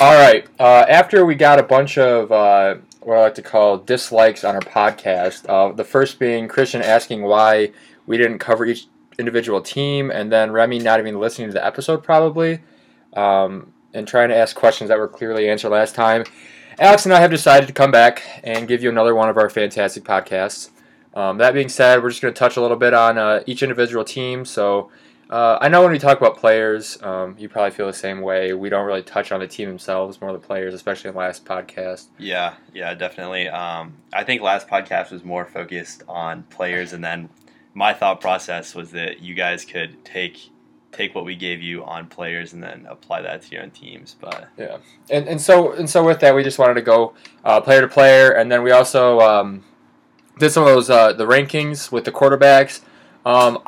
All right. Uh, after we got a bunch of uh, what I like to call dislikes on our podcast, uh, the first being Christian asking why we didn't cover each individual team, and then Remy not even listening to the episode probably, um, and trying to ask questions that were clearly answered last time. Alex and I have decided to come back and give you another one of our fantastic podcasts. Um, that being said, we're just going to touch a little bit on uh, each individual team. So uh, I know when we talk about players, um, you probably feel the same way. We don't really touch on the team themselves, more the players, especially in the last podcast. Yeah, yeah, definitely. Um, I think last podcast was more focused on players, and then my thought process was that you guys could take take what we gave you on players and then apply that to your own teams. But yeah, and and so and so with that, we just wanted to go uh, player to player, and then we also um, did some of those uh, the rankings with the quarterbacks. Um,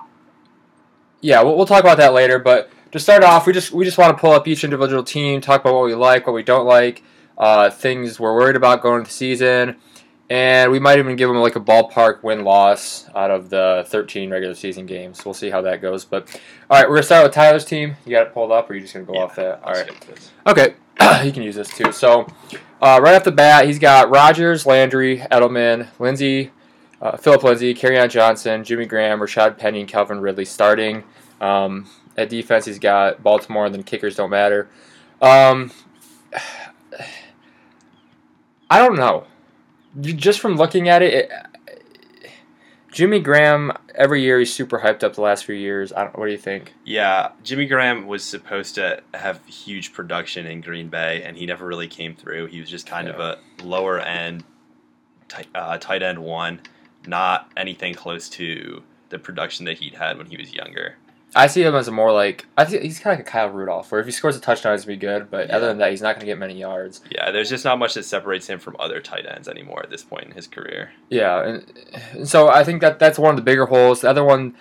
yeah, we'll, we'll talk about that later. But to start off, we just we just want to pull up each individual team, talk about what we like, what we don't like, uh, things we're worried about going into the season, and we might even give them like a ballpark win loss out of the 13 regular season games. We'll see how that goes. But all right, we're gonna start with Tyler's team. You got it pulled up, or are you just gonna go Yeah, off that? All right. Okay, you can use this too. So, uh, right off the bat, he's got Rodgers, Landry, Edelman, Lindsey, uh, Philip Lindsay, Kerryon Johnson, Jimmy Graham, Rashad Penny, and Calvin Ridley starting. Um, at defense, he's got Baltimore, and then kickers don't matter. Um, I don't know. Just from looking at it, it Jimmy Graham, every year he's super hyped up the last few years. I don't, what do you think? Yeah, Jimmy Graham was supposed to have huge production in Green Bay, and he never really came through. He was just kind of a lower end tight, uh, tight end one, not anything close to the production that he'd had when he was younger. I see him as a more like I think he's kind of like a Kyle Rudolph, where if he scores a touchdown, gonna be good. But other than that, he's not gonna get many yards. Yeah, there's just not much that separates him from other tight ends anymore at this point in his career. Yeah, and, and so I think that that's one of the bigger holes. The other one,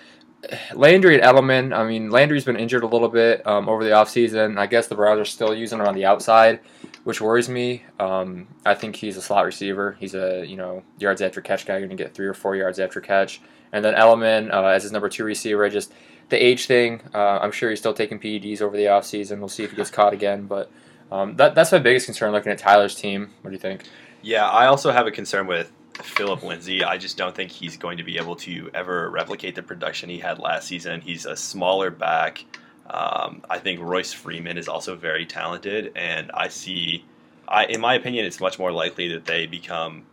Landry and Edelman. I mean, Landry's been injured a little bit um, over the offseason. I guess the Browns are still using him on the outside, which worries me. Um, I think he's a slot receiver. He's a you know yards after catch guy, You're to get three or four yards after catch. And then Edelman uh, as his number two receiver, just the age thing. Uh, I'm sure he's still taking PEDs over the offseason. We'll see if he gets caught again, but. Um, that, that's my biggest concern looking at Tyler's team. What do you think? Yeah, I also have a concern with Philip Lindsay. I just don't think he's going to be able to ever replicate the production he had last season. He's a smaller back. Um, I think Royce Freeman is also very talented, and I see, I in my opinion, it's much more likely that they become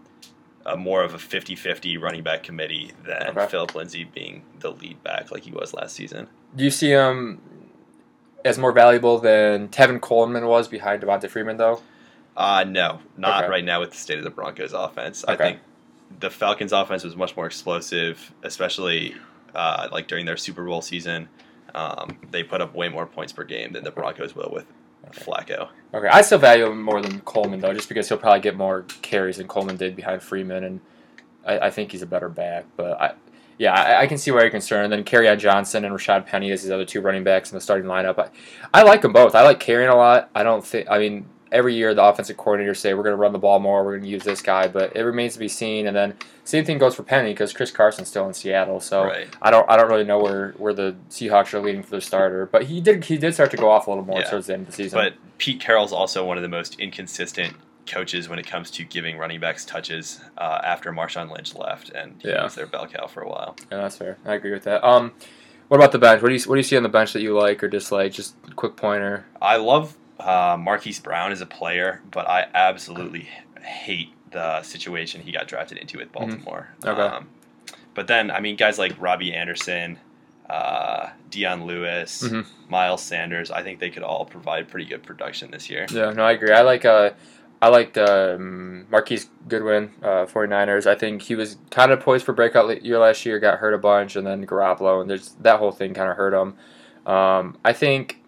a more of a 50-50 running back committee than Okay. Philip Lindsay being the lead back like he was last season. Do you see him as more valuable than Tevin Coleman was behind Devonta Freeman, though? Uh, no, not Okay. right now with the state of the Broncos offense. I think the Falcons offense was much more explosive, especially uh, like during their Super Bowl season. Um, they put up way more points per game than the Broncos will with Flacco. Okay, I still value him more than Coleman, though, just because he'll probably get more carries than Coleman did behind Freeman, and I, I think he's a better back. But I, yeah, I, I can see why you're concerned. And then Kerryon Johnson and Rashad Penny as his other two running backs in the starting lineup. I, I like them both. I like Kerryon a lot. I don't think. I mean, every year the offensive coordinators say we're going to run the ball more, we're going to use this guy, but it remains to be seen. And then same thing goes for Penny because Chris Carson's still in Seattle, so. right. I don't I don't really know where, where the Seahawks are leading for their starter, but he did he did start to go off a little more Yeah. towards the end of the season. But Pete Carroll's also one of the most inconsistent coaches when it comes to giving running backs touches uh, after Marshawn Lynch left, and he Yeah. was their bell cow for a while. yeah, that's fair. I agree with that. Um, what about the bench? What do you what do you see on the bench that you like or dislike? Just a quick pointer. I love uh, Marquise Brown is a player, but I absolutely hate the situation he got drafted into with Baltimore. Mm-hmm. Okay. Um, but then, I mean, guys like Robbie Anderson, uh, Dion Lewis, Mhm. Miles Sanders, I think they could all provide pretty good production this year. Yeah, no, I agree. I like uh, I liked um, Marquise Goodwin, uh, 49ers. I think he was kind of poised for breakout year last year. Got hurt a bunch, and then Garoppolo, and there's that whole thing kind of hurt him. Um, I think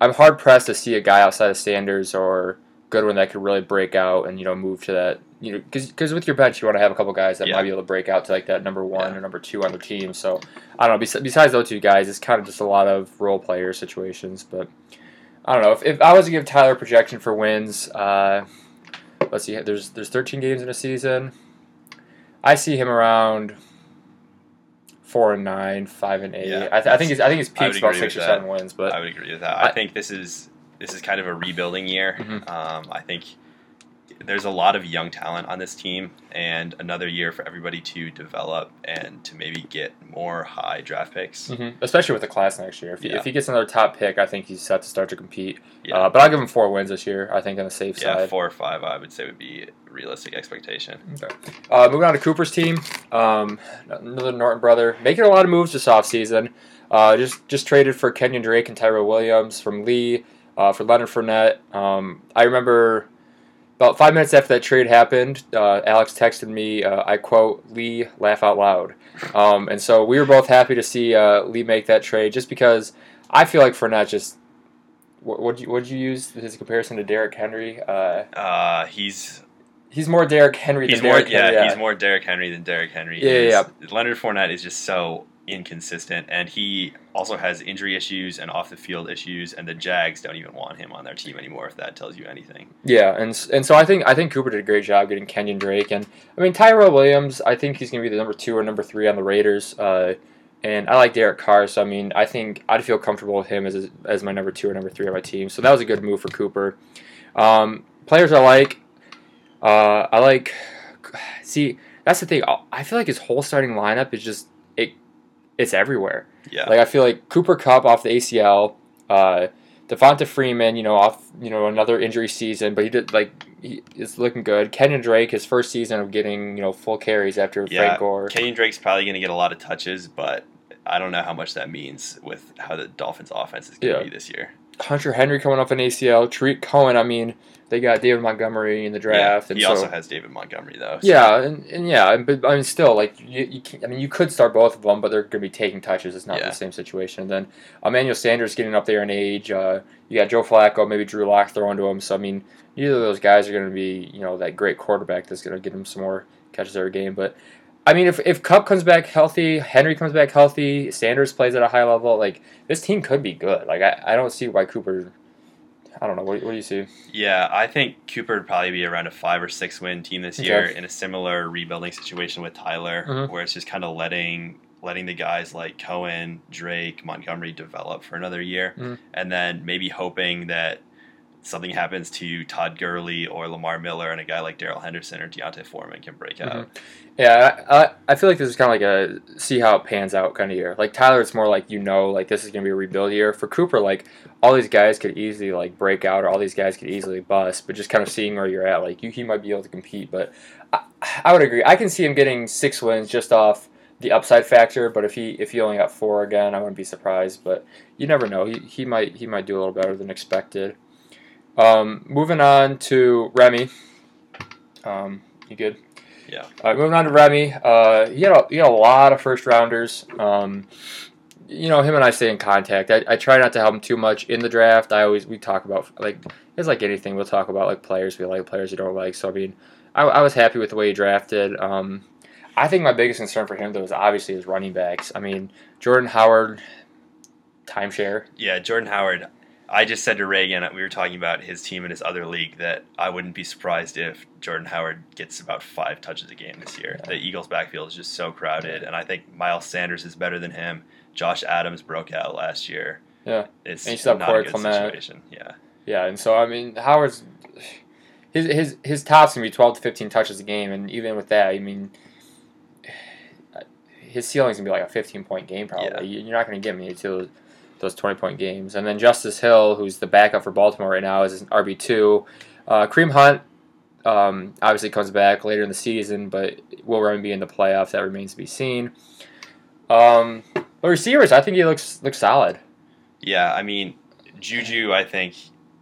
I'm hard pressed to see a guy outside of Sanders or Goodwin that could really break out and you know move to that. You know, because with your bench, you want to have a couple guys that Yeah. might be able to break out to like that number one Yeah. or number two on the team. So I don't know. Bes- besides those two guys, it's kind of just a lot of role player situations, but. I don't know. If, if I was to give Tyler a projection for wins, uh, let's see. There's there's 13 games in a season. I see him around four and nine, five and eight. Yeah, I, th- I think his I think his peak's about six or that. seven wins. But I would agree with that. I, I- think this is this is kind of a rebuilding year. Mhm. Um, I think there's a lot of young talent on this team, and another year for everybody to develop and to maybe get more high draft picks. hmm Especially with the class next year. If, he, Yeah. if he gets another top pick, I think he's set to start to compete. Yeah, Uh, but I'll give him four wins this year. I think on the safe yeah, side. four or five, I would say would be realistic expectation. Uh, moving on to Cooper's team, um, another Norton brother, making a lot of moves this offseason. Uh, just just traded for Kenyan Drake and Tyrell Williams from Lee uh, for Leonard Fournette. Um, I remember about five minutes after that trade happened, uh, Alex texted me, uh, I quote, Lee, laugh out loud. Um, and so we were both happy to see uh, Lee make that trade just because I feel like Fournette just. What would you, what'd you use his comparison to Derrick Henry? Uh, Uh, he's he's more Derrick Henry he's than more Derrick yeah, Henry. he's more Derrick Henry than Derrick Henry. Yeah, is. yeah, Leonard Fournette is just so inconsistent, and he also has injury issues and off the field issues, and the Jags don't even want him on their team anymore. If that tells you anything. Yeah, and and so I think I think Cooper did a great job getting Kenyan Drake, and I mean Tyrell Williams. I think he's going to be the number two or number three on the Raiders. Uh, and I like Derek Carr, so I mean I think I'd feel comfortable with him as as my number two or number three on my team. So that was a good move for Cooper. Um, players I like, uh, I like. See, that's the thing. I- feel like his whole starting lineup is just. It's everywhere. Yeah, Like I feel like Cooper Kupp off the ACL, uh, Devonta Freeman, you know, off you know another injury season, but he did like he is looking good. Kenyan Drake, his first season of getting you know full carries after Yeah, Frank Gore. Kenyan Drake's probably going to get a lot of touches, but I don't know how much that means with how the Dolphins' offense is going to Yeah. be this year. Hunter Henry coming off an ACL. Tarik Cohen, I mean, they got David Montgomery in the draft, yeah, and he so also has David Montgomery though. so- yeah, and, and yeah, but I mean, still, like you, you can, I mean, you could start both of them, but they're going to be taking touches. It's not Yeah. the same situation. And then Emmanuel Sanders getting up there in age. Uh, you got Joe Flacco, maybe Drew Lock throwing to him. So I mean, neither of those guys are going to be you know that great quarterback that's going to get him some more catches every game. But I mean, if if Kupp comes back healthy, Henry comes back healthy, Sanders plays at a high level, like this team could be good. Like I, I don't see why Cooper. I don't know. What, what do you see? Yeah, I think Cooper would probably be around a five or six win team this Okay. year in a similar rebuilding situation with Tyler, Mhm. where it's just kind of letting letting the guys like Cohen, Drake, Montgomery develop for another year, Mhm. and then maybe hoping that something happens to Todd Gurley or Lamar Miller and a guy like Darrell Henderson or D'Onta Foreman can break Mhm. out. Yeah, I, I- I feel like this is kind of like a see how it pans out kind of year. Like Tyler, it's more like you know, like this is gonna be a rebuild year. For Cooper, like all these guys could easily like break out, or all these guys could easily bust. But just kind of seeing where you're at, like you, he might be able to compete. But I, I would agree. I can see him getting six wins just off the upside factor. But if he if he only got four again, I wouldn't be surprised. But you never know. He, he might he might do a little better than expected. Um, moving on to Remy. Um, you good? Yeah. Uh, moving on to Remy, uh, he had a, he had a lot of first rounders. Um, you know, him and I stay in contact. I, I try not to help him too much in the draft. I always we talk about like it's like anything. We'll talk about like players we like, players we don't like. So I mean, I, I was happy with the way he drafted. Um, I think my biggest concern for him though is obviously his running backs. I mean, Jordan Howard, timeshare. Yeah, Jordan Howard. I just said to Reagan, we were talking about his team in his other league, that I wouldn't be surprised if Jordan Howard gets about five touches a game this year. The Eagles' backfield is just so crowded, and I think Miles Sanders is better than him. Josh Adams broke out last year. Yeah. it's And you still not a good Clement. situation. Yeah, Yeah, and so I mean, Howard's his his his top's gonna be twelve to fifteen touches a game, and even with that, I mean, his ceiling's gonna be like a fifteen point game probably. Yeah. You're not gonna get me to those, those twenty point games. And then Justice Hill, who's the backup for Baltimore right now, is an RB two. Uh, Kareem Hunt um, obviously comes back later in the season, but will Remy be in the playoffs? That remains to be seen. Um, but receivers, I think he looks looks solid. yeah. I mean, Juju, I think,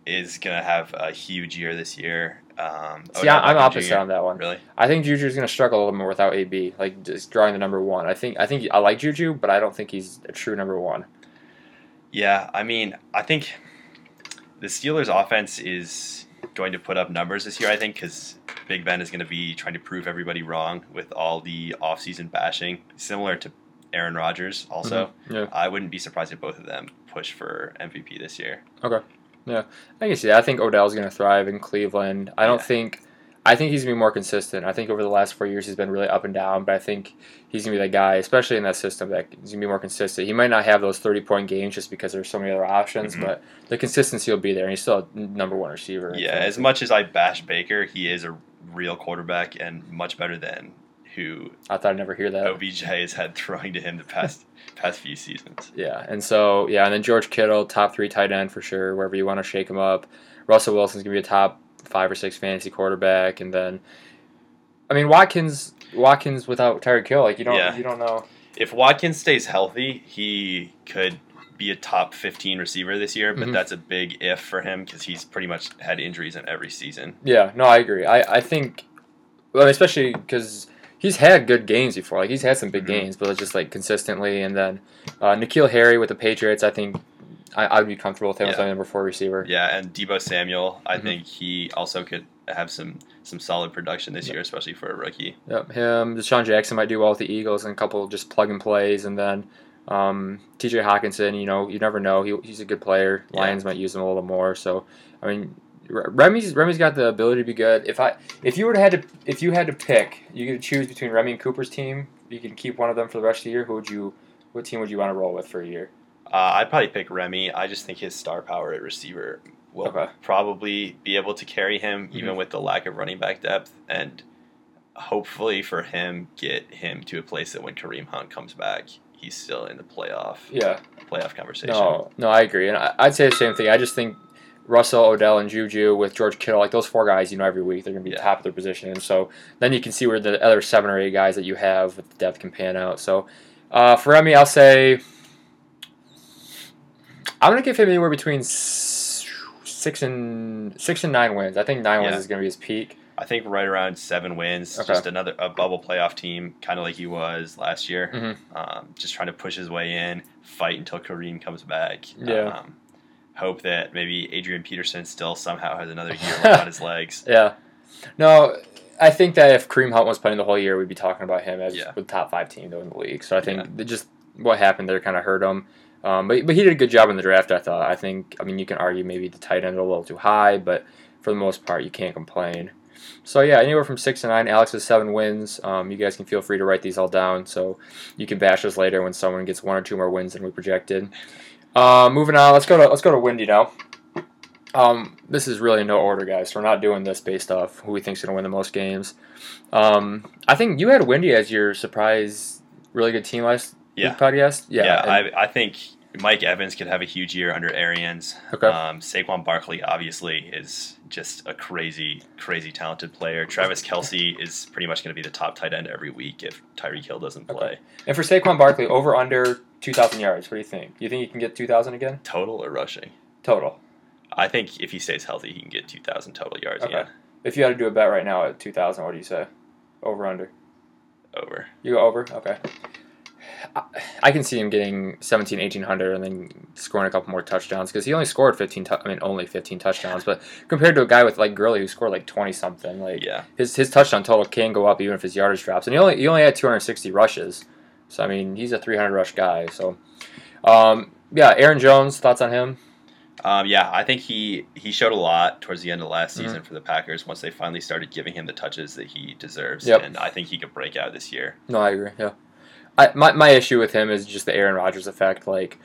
is gonna have a huge year this year. Um, See, I- I'm opposite Jr. on that one. Really? I think Juju's going to struggle a little more without AB, like just drawing the number one. I think I think I like Juju, but I don't think he's a true number one. Yeah, I mean, I think the Steelers' offense is going to put up numbers this year. I think because Big Ben is going to be trying to prove everybody wrong with all the offseason bashing, similar to Aaron Rodgers. Also, mm-hmm. Yeah, I wouldn't be surprised if both of them push for MVP this year. Okay. Yeah, I can see that. I think Odell's going to thrive in Cleveland. I don't Yeah. think I think he's gonna be more consistent. I think over the last four years he's been really up and down, but I think he's gonna be that guy, especially in that system, that he's gonna be more consistent. He might not have those thirty point games just because there's so many other options, Mhm. but the consistency will be there, and he's still a number one receiver. Yeah, as much as I bash Baker, he is a real quarterback and much better than who I thought I'd never hear that. OBJ has had throwing to him the past past few seasons. Yeah, and so yeah, and then George Kittle, top three tight end for sure, wherever you want to shake him up. Russell Wilson's gonna be a top five or six fantasy quarterback, and then, I mean Watkins, Watkins without Tyreek Hill, like you don't, Yeah. you don't know. If Watkins stays healthy, he could be a top 15 receiver this year, but Mhm. that's a big if for him because he's pretty much had injuries in every season. Yeah, no, I agree. I I think, well, especially because he's had good games before, like he's had some big Mhm. games, but it's just like consistently, and then uh, N'Keal Harry with the Patriots, I think. I, I'd be comfortable with him as Yeah. my number four receiver. Yeah, and Deebo Samuel, I Mhm. think he also could have some some solid production this Yep. year, especially for a rookie. Yep, him. DeSean Jackson might do well with the Eagles and a couple just plug and plays, and then um, T.J. Hockenson. You know, you never know. He, he's a good player. Yeah. Lions might use him a little more. So, I mean, Remy's Remy's got the ability to be good. If I if you were to had to if you had to pick, you could choose between Remy and Cooper's team. You can keep one of them for the rest of the year. Who would you? What team would you want to roll with for a year? Uh, I'd probably pick Remy. I just think his star power at receiver will Okay. probably be able to carry him, even Mhm. with the lack of running back depth, and hopefully for him, get him to a place that when Kareem Hunt comes back, he's still in the playoff Yeah. playoff conversation. No, no, I agree, and I, I'd say the same thing. I just think Russell, Odell, and Juju with George Kittle, like those four guys, you know, every week they're going to be Yeah. top of their position, and so then you can see where the other seven or eight guys that you have with the depth can pan out. So uh, for Remy, I'll say I'm going to give him anywhere between six and six and nine wins. I think nine wins is going to be his peak. I think right around seven wins, Okay. just another a bubble playoff team, kind of like he was last year. Mhm. Um, just trying to push his way in, fight until Kareem comes back. Yeah. Um, hope that maybe Adrian Peterson still somehow has another year left on his legs. Yeah. No, I think that if Kareem Hunt was playing the whole year, we'd be talking about him as Yeah. the top five team though in the league. So I think Yeah. just what happened there kind of hurt him. Um, but but he did a good job in the draft. I thought. I think. I mean, you can argue maybe the tight end a little too high, but for the most part, you can't complain. So yeah, anywhere from six to nine. Alex has seven wins. Um, you guys can feel free to write these all down, so you can bash us later when someone gets one or two more wins than we projected. Uh, moving on, let's go to let's go to Windy now. Um, this is really no order, guys. We're not doing this based off who we think's is going to win the most games. Um, I think you had Windy as your surprise, really good team last Yeah. podcast. Yeah, Yeah, and- I, I think Mike Evans could have a huge year under Arians. Okay. Um, Saquon Barkley obviously is just a crazy, crazy talented player. Travis Kelce is pretty much going to be the top tight end every week if Tyreek Hill doesn't Okay. play. and for Saquon Barkley, over under two thousand yards. What do you think? Do you think he can get two thousand again Total or rushing? total? I think if he stays healthy, he can get 2,000 total yards. Okay. Yeah, If you had to do a bet right now at two thousand, what do you say? Over under? over. You go over? Okay. I- I can see him getting 17, 1800 and then scoring a couple more touchdowns because he only scored 15, tou- I mean, only 15 touchdowns. But compared to a guy with like Gurley who scored like 20 something, like Yeah, his, his touchdown total can go up even if his yardage drops. And he only, he only had 260 rushes. So, I mean, he's a 300 rush guy. So, um, yeah, Aaron Jones, thoughts on him? um, yeah. I think he he showed a lot towards the end of last Mm-hmm. season for the Packers once they finally started giving him the touches that he deserves, Yep. and I think he could break out this year. No, I agree. Yeah, I, my my issue with him is just the Aaron Rodgers effect. Like,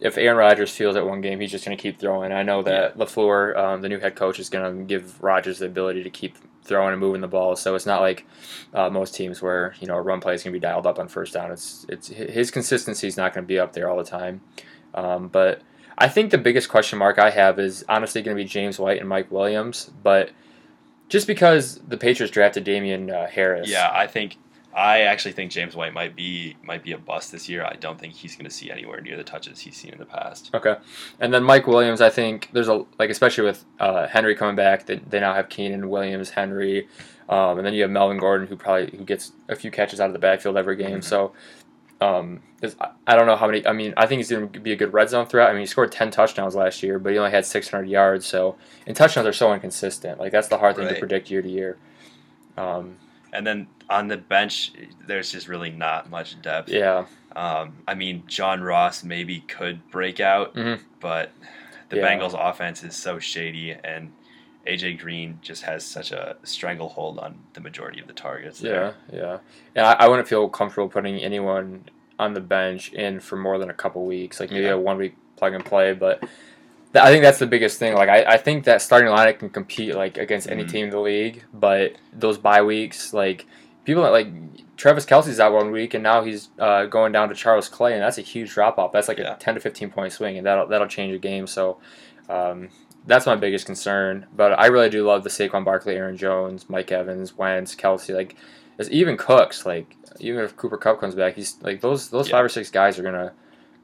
if Aaron Rodgers feels at one game, he's just going to keep throwing. I know that Lafleur, um, the new head coach, is going to give Rodgers the ability to keep throwing and moving the ball. So it's not like uh, most teams where you know a run play is going to be dialed up on first down. It's it's his consistency is not going to be up there all the time. Um, but I think the biggest question mark I have is honestly going to be James White and Mike Williams, but. Just because the Patriots drafted Damien uh, Harris, Yeah, I think I actually think James White might be might be a bust this year. I don't think he's going to see anywhere near the touches he's seen in the past. Okay, and then Mike Williams, I think there's a like especially with uh, Henry coming back, they, they now have Keenan Williams, Henry, um, and then you have Melvin Gordon who probably who gets a few catches out of the backfield every game. Mhm. So, um, I- don't know how many. I mean, I think he's going to be a good red zone threat. I mean, he scored ten touchdowns last year, but he only had 600 yards. So, and touchdowns are so inconsistent. Like that's the hard thing to predict year to year. Um, And then on the bench, there's just really not much depth. yeah, Um, I mean, John Ross maybe could break out, Mhm. but the Yeah. Bengals offense is so shady, and AJ Green just has such a stranglehold on the majority of the targets. Yeah, There. yeah. Yeah, I, I wouldn't feel comfortable putting anyone on the bench in for more than a couple weeks, like maybe Yeah. a one week plug and play. But I think that's the biggest thing. Like, I, I think that starting lineup can compete like against any Mhm. team in the league, but those bye weeks, like people that, like Travis Kelce's out one week, and now he's uh, going down to Charles Clay, and that's a huge drop off. That's like Yeah. a ten to fifteen point swing, and that'll that'll change a game. So. Um, that's my biggest concern, but I really do love the Saquon Barkley, Aaron Jones, Mike Evans, Wentz, Kelce. Like, it's even Cooks. Like, even if Cooper Kupp comes back, he's like those those Yeah. five or six guys are gonna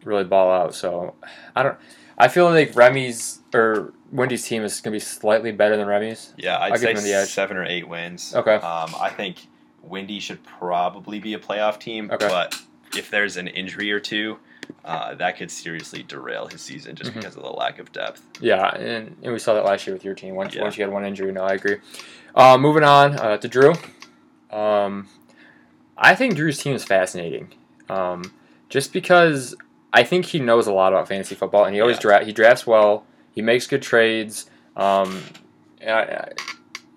really ball out. So, I don't. I feel like Remy's or Wendy's team is gonna be slightly better than Remy's. Yeah, I'd I'll give say him the edge. seven or eight wins. Okay. Um, I think Windy should probably be a playoff team, Okay. but if there's an injury or two, uh, that could seriously derail his season just Mhm. because of the lack of depth. Yeah, and, and we saw that last year with your team. Once Yeah. once you had one injury, no, I agree. Uh, moving on uh, to Drew. Um, I think Drew's team is fascinating, um, just because I think he knows a lot about fantasy football, and he always Yeah. draft. He drafts well. He makes good trades. Um, I,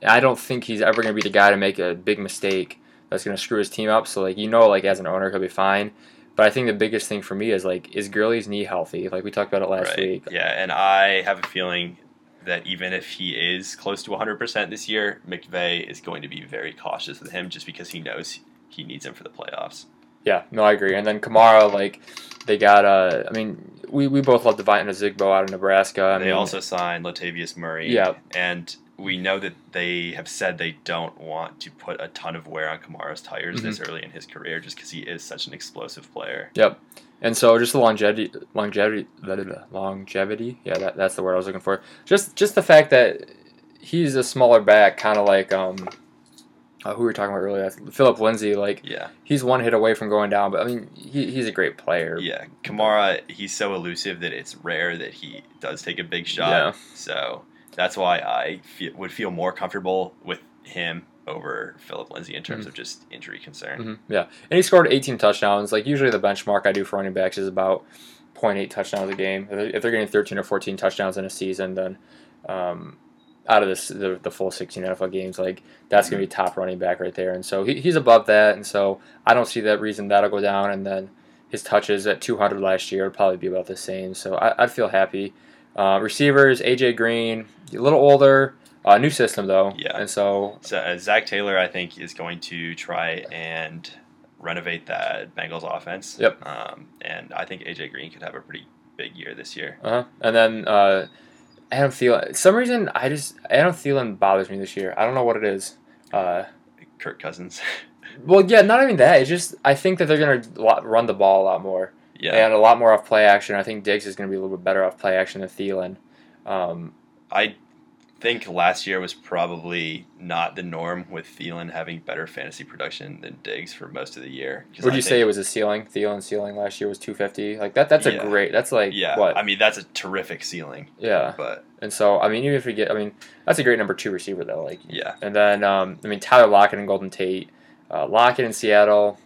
I don't think he's ever going to be the guy to make a big mistake that's going to screw his team up. So like you know, like as an owner, he'll be fine. But I think the biggest thing for me is like, is Gurley's knee healthy? Like we talked about it last right. week. Yeah, and I have a feeling that even if he is close to 100% this year, McVay is going to be very cautious with him just because he knows he needs him for the playoffs. Yeah, no, I agree. And then Kamara, like, they got. Uh, I mean, we, we both love Devine Ozigbo out of Nebraska. I they mean, also signed Latavius Murray. Yeah. And we know that they have said they don't want to put a ton of wear on Kamara's tires this Mm-hmm. early in his career just because he is such an explosive player. Yep. And so just the longevity, longevity, longevity. Yeah, that, that's the word I was looking for. Just just the fact that he's a smaller back, kind of like um, uh, who we were talking about earlier, Philip Lindsay. Like Yeah. he's one hit away from going down, but I mean, he, he's a great player. Yeah. Kamara, he's so elusive that it's rare that he does take a big shot. Yeah. So that's why I fe- would feel more comfortable with him over Philip Lindsay in terms of just injury concern. Mhm, Yeah, and he scored 18 touchdowns. Like usually, the benchmark I do for running backs is about 0.8 touchdowns a game. If they're- if they're getting 13 or 14 touchdowns in a season, then um, out of this the, the full 16 NFL games, like that's gonna be top running back right there. And so he, he's above that, and so I don't see that reason that'll go down. And then his touches at 200 last year would probably be about the same. So I, I'd feel happy. Uh, receivers, AJ Green, a little older, uh, new system though. Yeah. And so So uh, Zac Taylor, I think, is going to try and renovate that Bengals offense. Yep. Um, and I think AJ Green could have a pretty big year this year. Uh-huh. And then uh, Adam Thielen. For some reason I just I don't Thielen bothers me this year. I don't know what it is. Uh, Kirk Cousins. well, yeah, not even that. It's just I think that they're gonna run the ball a lot more yeah. and a lot more off play action. I think Diggs is gonna be a little bit better off play action than Thielen. Um, I think last year was probably not the norm with Thielen having better fantasy production than Diggs for most of the year. would I you say it was a ceiling? Thielen's ceiling last year was 250. Like that. That's a Yeah. great. That's like Yeah. what? I mean, that's a terrific ceiling. yeah. But And so I mean, even if we get, I mean, that's a great number two receiver though. Like, yeah, and then um, I mean Tyler Lockett and Golden Tate. Uh, Lockett in Seattle.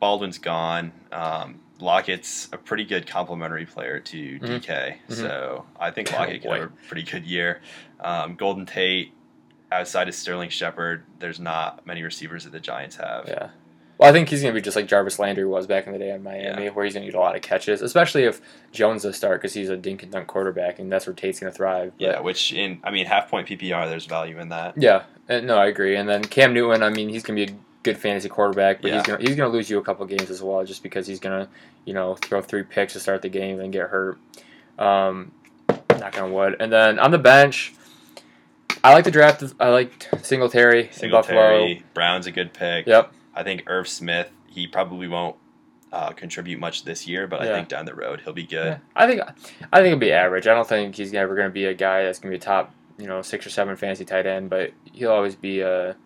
Baldwin's gone. Um, Lockett's a pretty good complementary player to Mhm. DK, Mhm. so I think Oh, Lockett could boy. have a pretty good year. Um, Golden Tate, outside of Sterling Shepard, there's not many receivers that the Giants have. Yeah. Well, I think he's going to be just like Jarvis Landry was back in the day in Miami, where he's going to get a lot of catches, especially if Jones does start because he's a dink and dunk quarterback, and that's where Tate's going to thrive. But- Yeah, which in I mean half point PPR, there's value in that. Yeah. And, no, I agree. And then Cam Newton, I mean, he's going to be a good fantasy quarterback, but he's going to he's going to lose you a couple games as well, just because he's going to, you know, throw three picks to start the game and get hurt. Um, knock on wood. And then on the bench, I like the draft. I like Singletary, Buffalo. Singletary, Brown's a good pick. Yep. I think Irv Smith, he probably won't uh, contribute much this year, but I think down the road he'll be good. Yeah, I think I think it'll be average. I don't think he's ever going to be a guy that's going to be a top, you know, six or seven fantasy tight end, but he'll always be a.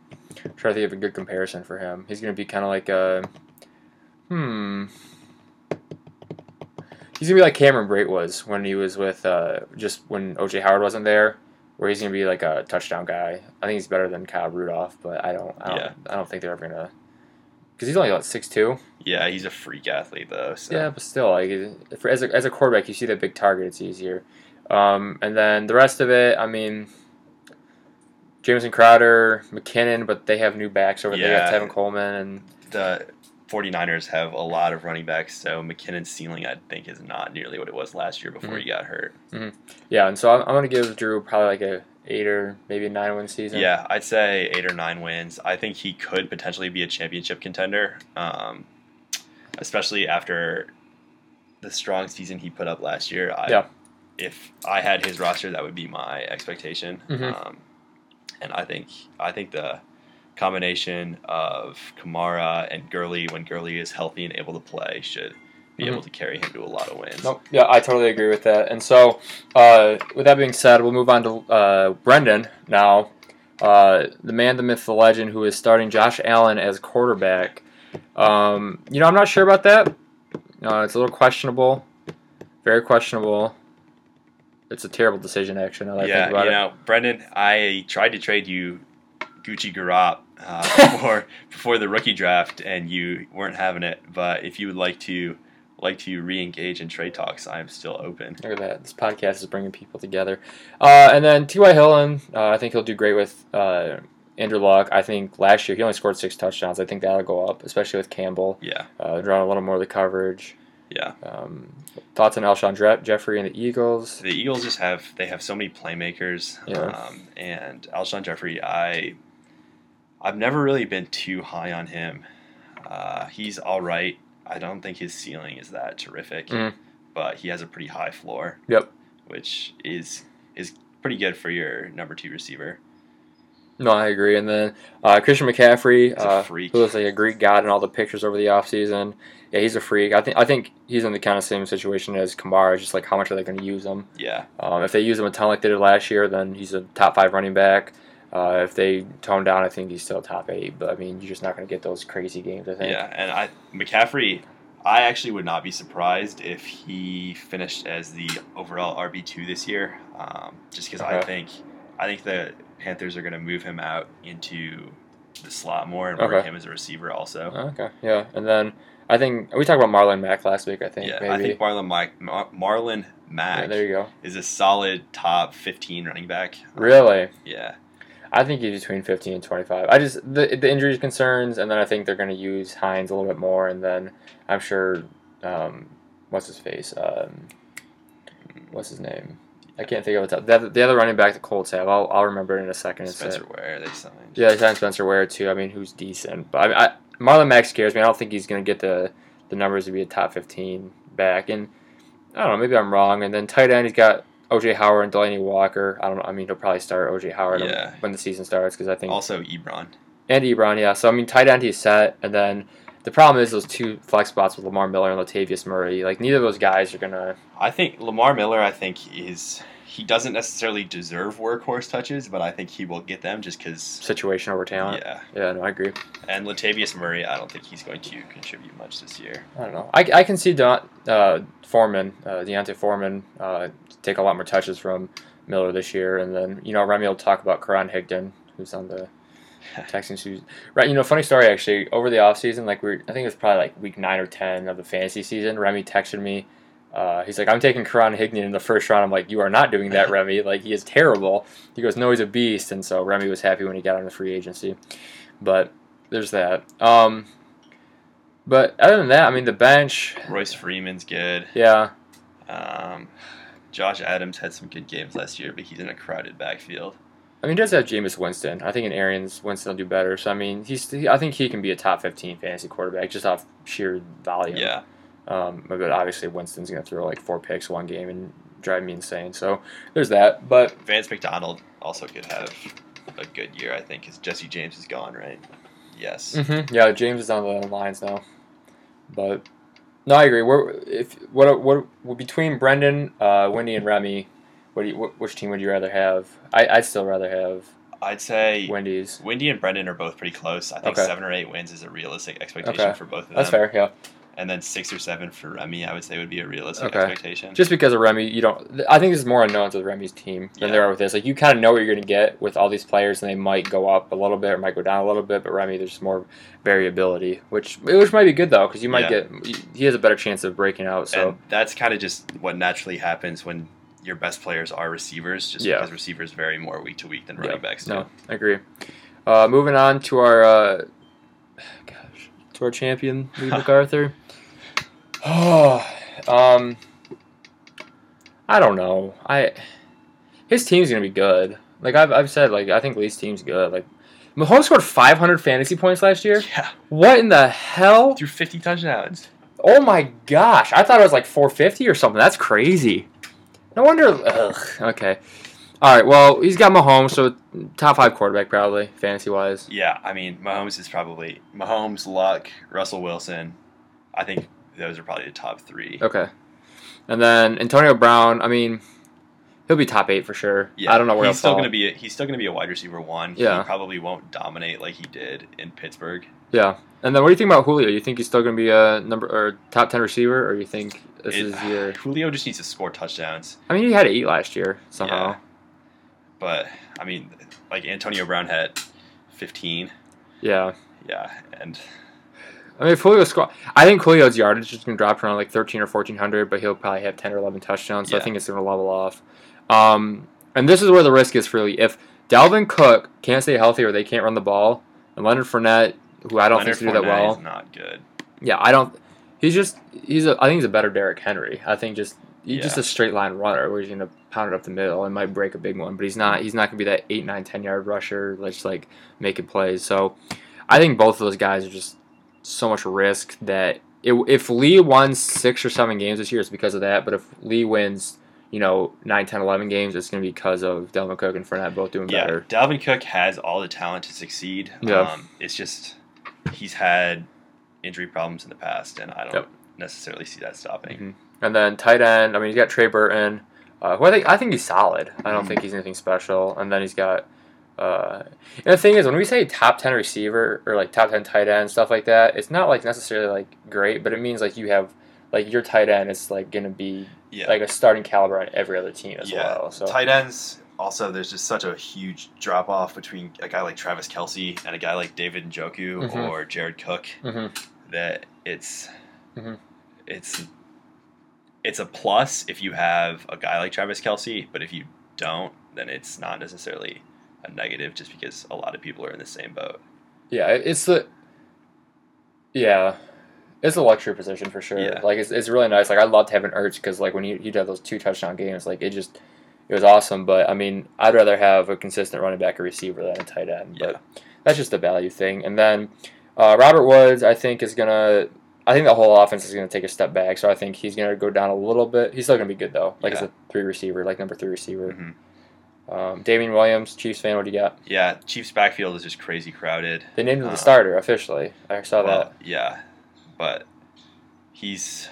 I'm trying to think of a good comparison for him. He's going to be kind of like a. Hmm. He's gonna be like Cameron Brate was when he was with uh, just when OJ Howard wasn't there, where he's gonna be like a touchdown guy. I think he's better than Kyle Rudolph, but I don't. I don't, Yeah. I don't think they're ever gonna. Because he's only like six two. Yeah, he's a freak athlete though. So. Yeah, but still, like for, as a as a quarterback, you see that big target, it's easier. Um, and then the rest of it, I mean, Jameson Crowder, McKinnon, but they have new backs over there. They Yeah. got Tevin Coleman and The 49ers have a lot of running backs, so McKinnon's ceiling, I think, is not nearly what it was last year before Mhm. he got hurt. yeah, and so I'm, I'm gonna give Drew probably like a eight or maybe a nine win season. Yeah, I'd say eight or nine wins. I think he could potentially be a championship contender, um, especially after the strong season he put up last year. I, Yeah. If I had his roster, that would be my expectation. Mhm. Um, and I think I think the combination of Kamara and Gurley, when Gurley is healthy and able to play, should be Mhm. able to carry him to a lot of wins. Nope. Yeah, I totally agree with that. And so, uh, with that being said, we'll move on to uh, Brendan now. Uh, the man, the myth, the legend, who is starting Josh Allen as quarterback. Um, you know, I'm not sure about that. Uh, it's a little questionable. Very questionable. It's a terrible decision, actually. Now that I yeah, you it. know, Brendan, I tried to trade you Gucci Garop uh, before before the rookie draft, and you weren't having it. But if you would like to like to re-engage in trade talks, I am still open. Look at that. This podcast is bringing people together. Uh, and then T.Y. Hilton, uh, I think he'll do great with uh, Andrew Luck. I think last year he only scored six touchdowns. I think that'll go up, especially with Campbell. Yeah, Uh, drawing a little more of the coverage. yeah. Um, thoughts on Alshon Dre- Jeffery and the Eagles? The Eagles just have they have so many playmakers, Yeah. um, and Alshon Jeffery, I I've never really been too high on him. Uh, he's all right. I don't think his ceiling is that terrific, Mhm. but he has a pretty high floor. Yep. which is is pretty good for your number two receiver. No, I agree. And then uh, Christian McCaffrey, uh, who looks like a Greek god in all the pictures over the offseason. Yeah, he's a freak. I think I think he's in the kind of same situation as Kamara. Just like how much are they going to use him? Yeah, Um, if they use him a ton like they did last year, then he's a top five running back. Uh, if they tone down, I think he's still top eight. But I mean, you're just not going to get those crazy games. I think. yeah, and I McCaffrey. I actually would not be surprised if he finished as the overall RB two this year, um, just because I think I think the Panthers are going to move him out into the slot more and work Okay. him as a receiver also. Okay. Yeah, and then I think we talked about Marlon Mack last week. I think yeah, maybe. I think Marlon Mar- Marlon yeah, Mack there you go. is a solid top fifteen running back. Really, Yeah, I think he's between 15 and 25. I just the the injuries concerns, and then I think they're going to use Hines a little bit more, and then I'm sure, um, what's his face, um, what's his name? I can't think of it. The other, the other running back the Colts have, I'll, I'll remember it in a second. Uh, Spencer Ware they signed. Yeah, they signed Spencer Ware too. I mean, who's decent, but I, I Marlon Mack scares me. I don't think he's going to get the the numbers to be a top fifteen back. And I don't know, maybe I'm wrong. And then tight end, he's got OJ Howard and Delanie Walker. I don't know. I mean, he'll probably start OJ Howard Yeah. when the season starts because I think Also Ebron. and Ebron, yeah. So I mean, tight end he's set, and then the problem is those two flex spots with Lamar Miller and Latavius Murray. Like neither of those guys are gonna. I think Lamar Miller. I think is he doesn't necessarily deserve workhorse touches, but I think he will get them just because. Situation over talent. Yeah, Yeah, no, I agree. and Latavius Murray. I don't think he's going to contribute much this year. I don't know. I, I can see Don, uh, Foreman, uh, D'Onta Foreman, uh, take a lot more touches from Miller this year, and then you know Remy will talk about Karan Higdon, who's on the Texans. Who's right? You know, funny story actually. Over the offseason, like we, I think it was probably like week nine or ten of the fantasy season. Remy texted me. Uh, he's like, I'm taking Karan Higdon in the first round. I'm like, you are not doing that, Remy. Like, he is terrible. He goes, no, he's a beast. And so Remy was happy when he got on the free agency. But there's that. Um, but other than that, I mean, the bench, Royce Freeman's good. yeah. Um, Josh Adams had some good games last year, but he's in a crowded backfield. I mean, he does have Jameis Winston. I think in Arians, Winston will do better. So I mean, he's. I think he can be a top fifteen fantasy quarterback just off sheer volume. Yeah, Um, but obviously Winston's gonna throw like four picks one game and drive me insane. So there's that. But Vance McDonald also could have a good year. I think because Jesse James is gone, right? Yes. mhm, yeah, James is on the lines now. But no, I agree. We're if what what, what between Brendan, uh, Wendy, and Remy, what do you, wh- which team would you rather have? I I'd still rather have I'd say Wendy's. Wendy and Brendan are both pretty close. I think Okay. seven or eight wins is a realistic expectation Okay. for both of them. That's fair. Yeah. And then six or seven for Remy, I would say would be a realistic Okay. expectation. just because of Remy, you don't. I think there's more unknowns with Remy's team than Yeah. there are with this. Like you kind of know what you're going to get with all these players, and they might go up a little bit or might go down a little bit. But Remy, there's more variability, which which might be good though, because you might Yeah. get he has a better chance of breaking out. So and that's kind of just what naturally happens when your best players are receivers, just Yeah. because receivers vary more week to week than running backs do. No, I agree. Uh, moving on to our uh, gosh, to our champion, Lee MacArthur. Oh, um, I don't know. I his team's gonna be good. Like I've, I've said, like I think Lee's team's good. Like Mahomes scored 500 fantasy points last year. Yeah, What in the hell? threw 50 touchdowns. Oh my gosh! I thought it was like 450 or something. That's crazy. No wonder. Ugh, okay. All right. Well, he's got Mahomes, so top five quarterback probably fantasy wise. Yeah, I mean, Mahomes is probably Mahomes, Luck, Russell Wilson. I think those are probably the top three. Okay. And then Antonio Brown. I mean, he'll be top eight for sure. Yeah, I don't know where he's still going to be. A, he's still going to be a wide receiver one. Yeah. he probably won't dominate like he did in Pittsburgh. Yeah. And then what do you think about Julio? You think he's still going to be a number or top ten receiver, or you think this It- is year? Julio just needs to score touchdowns. I mean, he had to eat last year somehow. Yeah. But I mean, like Antonio Brown had 15. Yeah. Yeah, and I mean, if Julio score, I think Julio's yardage is going to drop around like thirteen or fourteen hundred, but he'll probably have ten or eleven touchdowns. So I think it's going to level off. Um, and this is where the risk is really. If Dalvin Cook can't stay healthy or they can't run the ball, and Leonard Fournette, who I don't Leonard think to do that well, not good. yeah, I don't. He's just he's a. I think he's a better Derrick Henry. I think just he's just a straight line runner where he's going to pound it up the middle and might break a big one, but he's not. He's not going to be that eight, nine, ten yard rusher that's like making plays. So I think both of those guys are just so much risk that it, if Lee won six or seven games this year, it's because of that. But if Lee wins, you know, 9, 10, 11 games, it's going to be because of Dalvin Cook and Fournette both doing Yeah, better. Dalvin Cook has all the talent to succeed. Yeah. Um, it's just he's had injury problems in the past, and I don't Yep. necessarily see that stopping. Mhm. And then tight end, I mean, he's got Trey Burton, uh, who I think I think he's solid. I don't Mhm. think he's anything special. And then he's got. Uh, and the thing is, when we say top ten receiver or like top ten tight end stuff like that, it's not like necessarily like great, but it means like you have like your tight end is like gonna be Yeah, like a starting caliber on every other team as yeah. well. So Tight ends. Also, there's just such a huge drop off between a guy like Travis Kelce and a guy like David Njoku Mhm. or Jared Cook Mhm. that it's Mhm. it's it's a plus if you have a guy like Travis Kelce, but if you don't, then it's not necessarily a negative just because a lot of people are in the same boat. Yeah, it's the yeah, it's a luxury position for sure. Yeah. Like it's, it's really nice. Like I loved having Ertz because like when you you'd have those two touchdown games, like it just it was awesome. But I mean, I'd rather have a consistent running back or receiver than a tight end. Yeah. But that's just the value thing. And then uh, Robert Woods, I think is gonna. I think the whole offense is gonna take a step back. So I think he's gonna go down a little bit. He's still gonna be good though. Like Yeah. it's a three receiver, like number three receiver. Mhm. Um, Damien Williams, Chiefs fan. What do you got? Yeah, Chiefs backfield is just crazy crowded. They named him the Uh, starter officially. I saw that. Yeah, but he's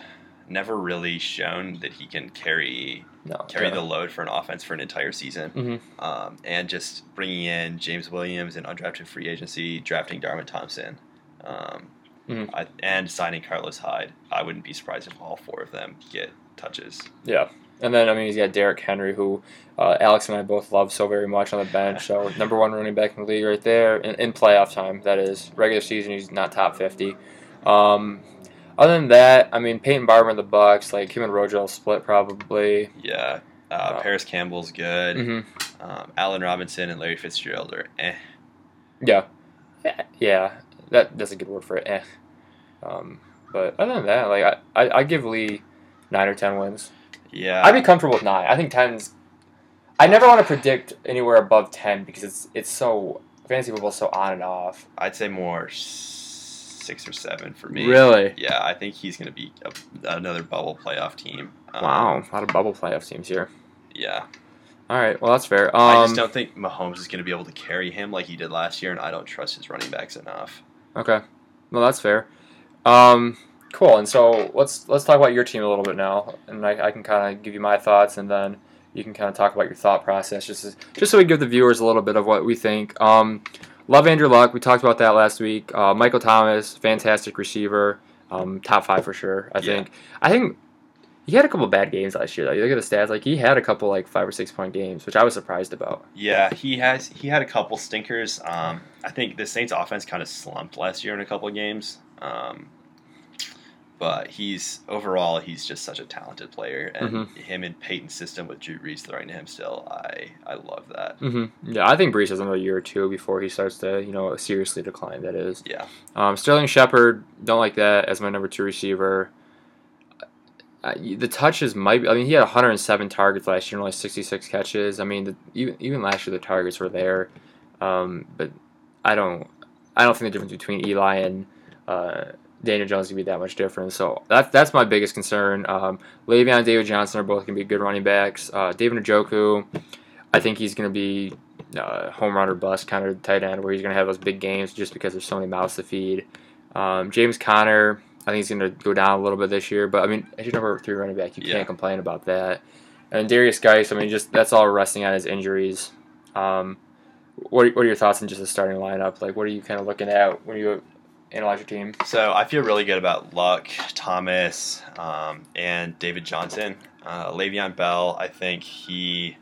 never really shown that he can carry No, carry no. the load for an offense for an entire season. Mhm. Um, and just bringing in James Williams and undrafted free agency, drafting Darwin Thompson, um, Mhm. I, and signing Carlos Hyde, I wouldn't be surprised if all four of them get touches. Yeah. And then I mean he's got Derrick Henry, who uh, Alex and I both love so very much on the bench. So number one running back in the league right there in, in playoff time. That is regular season. He's not top fifty. Um, other than that, I mean Peyton Barber in the Bucs, like him and Rojo split probably. Yeah, uh, Oh. Parris Campbell's good. hmm Um, Allen Robinson and Larry Fitzgerald are eh. Yeah. yeah, yeah, that that's a good word for it. Eh. Um, but other than that, like I, I, I give Lee nine or ten wins. Yeah, I'd be comfortable with nine. I think ten's. I never want to predict anywhere above ten because it's it's so fantasy football so on and off. I'd say more six or seven for me. Really? Yeah, I think he's going to be a, another bubble playoff team. Um, Wow, a lot of bubble playoff teams here. Yeah, All right, well that's fair. Um, I just don't think Mahomes is going to be able to carry him like he did last year, and I don't trust his running backs enough. Okay, well that's fair. Um, cool. And so let's let's talk about your team a little bit now, and I, I can kind of give you my thoughts, and then you can kind of talk about your thought process, just as, just so we give the viewers a little bit of what we think. Um, love Andrew Luck. We talked about that last week. Uh, Michael Thomas, fantastic receiver, um, top five for sure. I Yeah. think. I think. He had a couple bad games last year. Though. You look at the stats; like he had a couple like five or six point games, which I was surprised about. Yeah, he has. He had a couple stinkers. Um, I think the Saints' offense kind of slumped last year in a couple of games. Um, but he's overall he's just such a talented player, and Mhm. him in Payton's system with Drew Brees throwing to him still, I I love that. hmm Yeah, I think Brees has another year or two before he starts to, you know, seriously decline. That is. Yeah, Um, Sterling Shepard, don't like that as my number two receiver. Uh, the touches might. Be, I mean, he had 107 targets last year and only 66 catches. I mean, the, even even last year the targets were there, um, but I don't. I don't think the difference between Eli and uh, Daniel Jones can be that much different. So that's that's my biggest concern. Um, Le'Veon and David Johnson are both going to be good running backs. Uh, David Njoku, I think he's going to be uh, home run or bust kind of tight end where he's going to have those big games just because there's so many mouths to feed. Um, James Conner, I think he's going to go down a little bit this year, but I mean, as your number three running back, you Yeah. can't complain about that. And Derrius Guice, I mean, just that's all resting on his injuries. Um, what, are, what are your thoughts on just the starting lineup? Like, what are you kind of looking at when you analyze your team? so I feel really good about Luck, Thomas, um, and David Johnson. Uh, Le'Veon Bell, I think he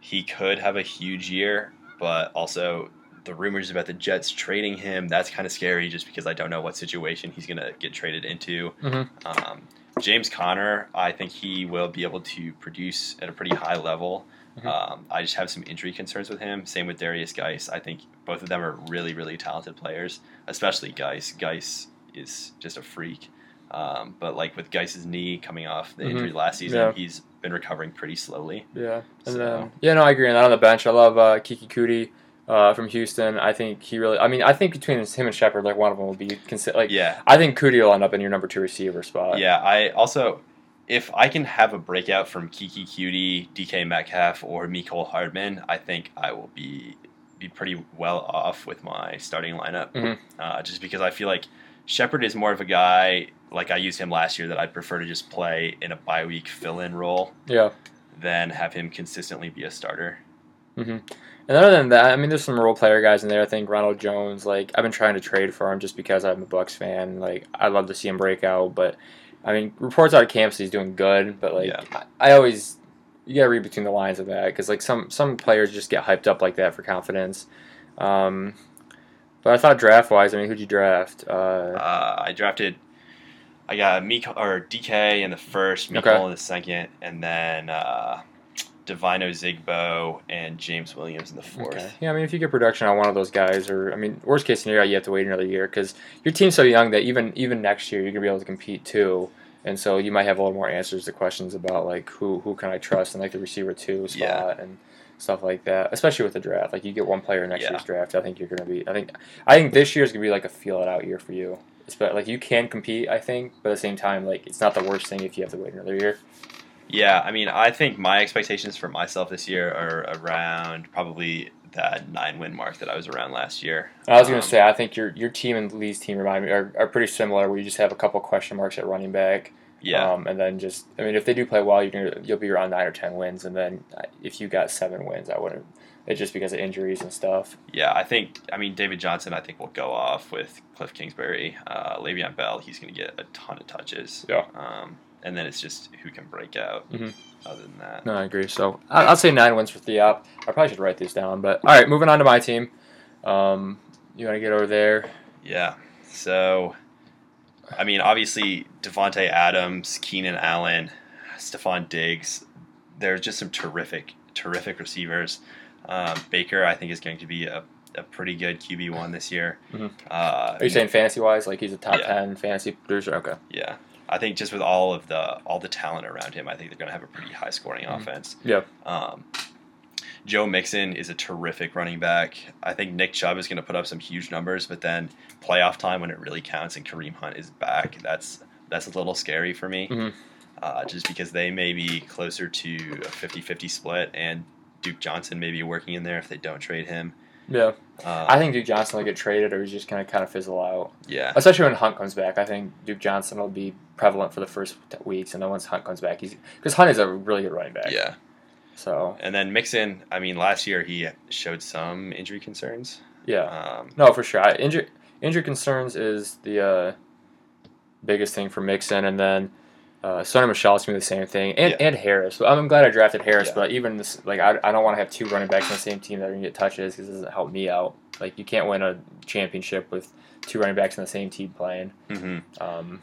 he could have a huge year, but also the rumors about the Jets trading him, that's kind of scary just because I don't know what situation he's going to get traded into. Mhm. Um, James Conner, I think he will be able to produce at a pretty high level. Mhm. Um, I just have some injury concerns with him. Same with Derrius Guice. I think both of them are really, really talented players, especially Guice. Guice is just a freak. Um, but like with Guice's knee coming off the Mhm. injury last season, Yeah. he's been recovering pretty slowly. Yeah, and So- then yeah, no, I agree on that. On the bench, I love uh, Keke Coutee uh, from Houston. I think he really. I mean, I think between him and Shepard, like one of them will be considered. Like, Yeah, I think Coutee will end up in your number two receiver spot. yeah. I also, if I can have a breakout from Keke Coutee, DK Metcalf, or Miko Hardman, I think I will be be pretty well off with my starting lineup. Mhm. Uh, just because I feel like Shepard is more of a guy like I used him last year that I'd prefer to just play in a bye week fill in role yeah. than have him consistently be a starter. And other than that, I mean, there's some role player guys in there. I think Ronald Jones. Like, I've been trying to trade for him just because I'm a Bucs fan. Like, I'd love to see him break out, but I mean, reports out of camp say he's doing good, but like, Yeah. I, I always you gotta read between the lines of that because like some some players just get hyped up like that for confidence. Um, but I thought draft wise, I mean, who'd you draft? Uh, Uh, I drafted. I got Miko or DK in the first, Miko Okay. in the second, and then uh, Devine Ozigbo and James Williams in the fourth. Okay. Yeah, I mean, if you get production on one of those guys, or I mean, worst case scenario, you have to wait another year because your team's so young that even even next year you're gonna be able to compete too, and so you might have a little more answers to questions about like who who can I trust and like the receiver two spot Yeah. and stuff like that. Especially with the draft, like you get one player next Yeah. year's draft, I think you're gonna be. I think I think this year's gonna be like a feel it out year for you. It's but like you can compete, I think, but at the same time, like it's not the worst thing if you have to wait another year. Yeah, I mean, I think my expectations for myself this year are around probably that nine win mark that I was around last year. I was gonna Um, say I think your your team and Lee's team remind me are, are pretty similar. Where you just have a couple question marks at running back, Yeah, um, and then just I mean if they do play well, you're gonna you'll be around nine or ten wins, and then uh, if you got seven wins, I wouldn't. It's just because of injuries and stuff. yeah. I think, I mean, David Johnson, I think will go off with Cliff Kingsbury. Uh, Le'Veon Bell, he's going to get a ton of touches. Yeah. Um, and then it's just who can break out. Mhm. Other than that, No, I agree. So I, I'll say nine wins for Theop. I probably should write these down, but all right, moving on to my team. Um, you want to get over there? Yeah. So, I mean, obviously, Davante Adams, Keenan Allen, Stefon Diggs, there's just some terrific, terrific receivers. Um, Baker, I think, is going to be a, a pretty good QB one this year. Mhm. Uh, Are you saying fantasy wise, like he's a top Yeah. ten fantasy producer? Okay. Yeah. I think just with all of the all the talent around him, I think they're going to have a pretty high scoring Mhm. offense. Yeah. Um, Joe Mixon is a terrific running back. I think Nick Chubb is going to put up some huge numbers, but then playoff time when it really counts and Kareem Hunt is back, that's that's a little scary for me. Mhm. Uh, just because they may be closer to a 50-50 split, and Duke Johnson may be working in there if they don't trade him. Yeah, Uh, I think Duke Johnson will get traded, or he's just gonna kind of fizzle out. yeah, Especially when Hunt comes back, I think Duke Johnson will be prevalent for the first t- weeks, and then once Hunt comes back, he's because Hunt is a really good running back. yeah. So And then Mixon, I mean, last year he showed some injury concerns. yeah, Um, no, for sure. I, injury injury concerns is the uh, biggest thing for Mixon, and then uh, Sony Michel's gonna be the same thing, and, Yeah. and Harris. I'm glad I drafted Harris, Yeah. but even this, like, I, I don't want to have two running backs on the same team that are gonna get touches because it doesn't help me out. Like, you can't win a championship with two running backs on the same team playing. mhm. Um,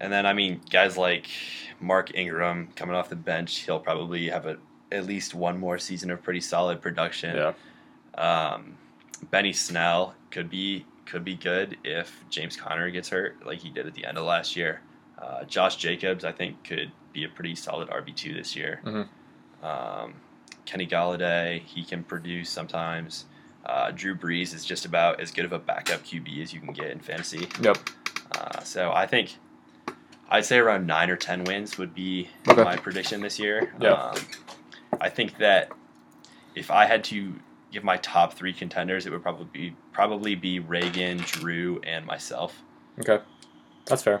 And then I mean, guys like Mark Ingram coming off the bench, he'll probably have a, at least one more season of pretty solid production. Yeah. Um, Benny Snell could be could be good if James Conner gets hurt, like he did at the end of last year. Uh, Josh Jacobs, I think, could be a pretty solid RB two this year. Mhm. Um, Kenny Golladay, he can produce sometimes. Uh, Drew Brees is just about as good of a backup QB as you can get in fantasy. Yep. Uh, so I think I'd say around nine or ten wins would be Okay. my prediction this year. Yeah. Um, I think that if I had to give my top three contenders, it would probably be probably be Reagan, Drew, and myself. Okay. That's fair.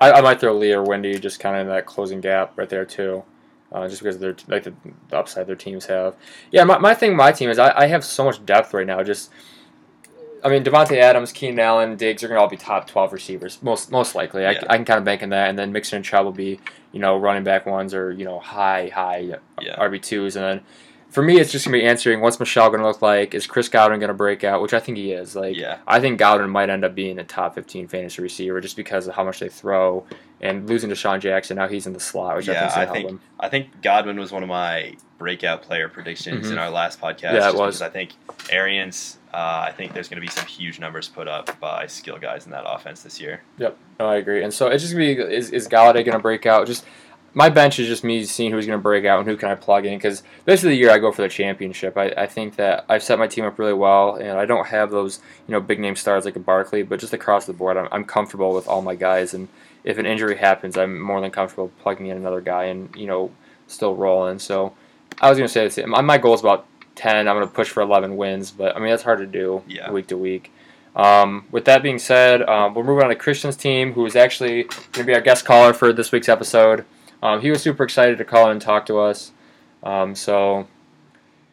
I, I might throw Lee or Wendy just kind of in that closing gap right there too, uh, just because they're like the, the upside their teams have. Yeah, my, my thing, my team is I, I have so much depth right now. Just, I mean, Davante Adams, Keenan Allen, Diggs are gonna all be top twelve receivers most most likely. I, I can kind of bank on that, and then Mixon and Chubb will be you know running back ones or you know high high Yeah. RB twos, and then. For me, it's just gonna be answering what's Michel gonna look like. Is Chris Godwin gonna break out? Which I think he is. Like, Yeah. I think Godwin might end up being a top 15 fantasy receiver just because of how much they throw and losing DeSean Jackson. Now he's in the slot, which I Yeah, think I help think- him. I think Godwin was one of my breakout player predictions Mhm. in our last podcast. Yeah, it was. because I think Arians. Uh, I think there's going to be some huge numbers put up by skill guys in that offense this year. Yep, no, I agree. And so it's just going to be is, is Golladay going to break out? Just my bench is just me seeing who's going to break out and who can I plug in because this is the year I go for the championship. I, I think that I've set my team up really well and I don't have those you know big name stars like a Barkley, but just across the board, I'm, I'm comfortable with all my guys. And if an injury happens, I'm more than comfortable plugging in another guy and you know still rolling. So I was going to say this. My, my goal is about 10. I'm going to push for 11 wins, but I mean that's hard to do Yeah. week to week. Um, with that being said, um, we're moving on to Christian's team, who is actually going to be our guest caller for this week's episode. Um, he was super excited to call in and talk to us. Um, so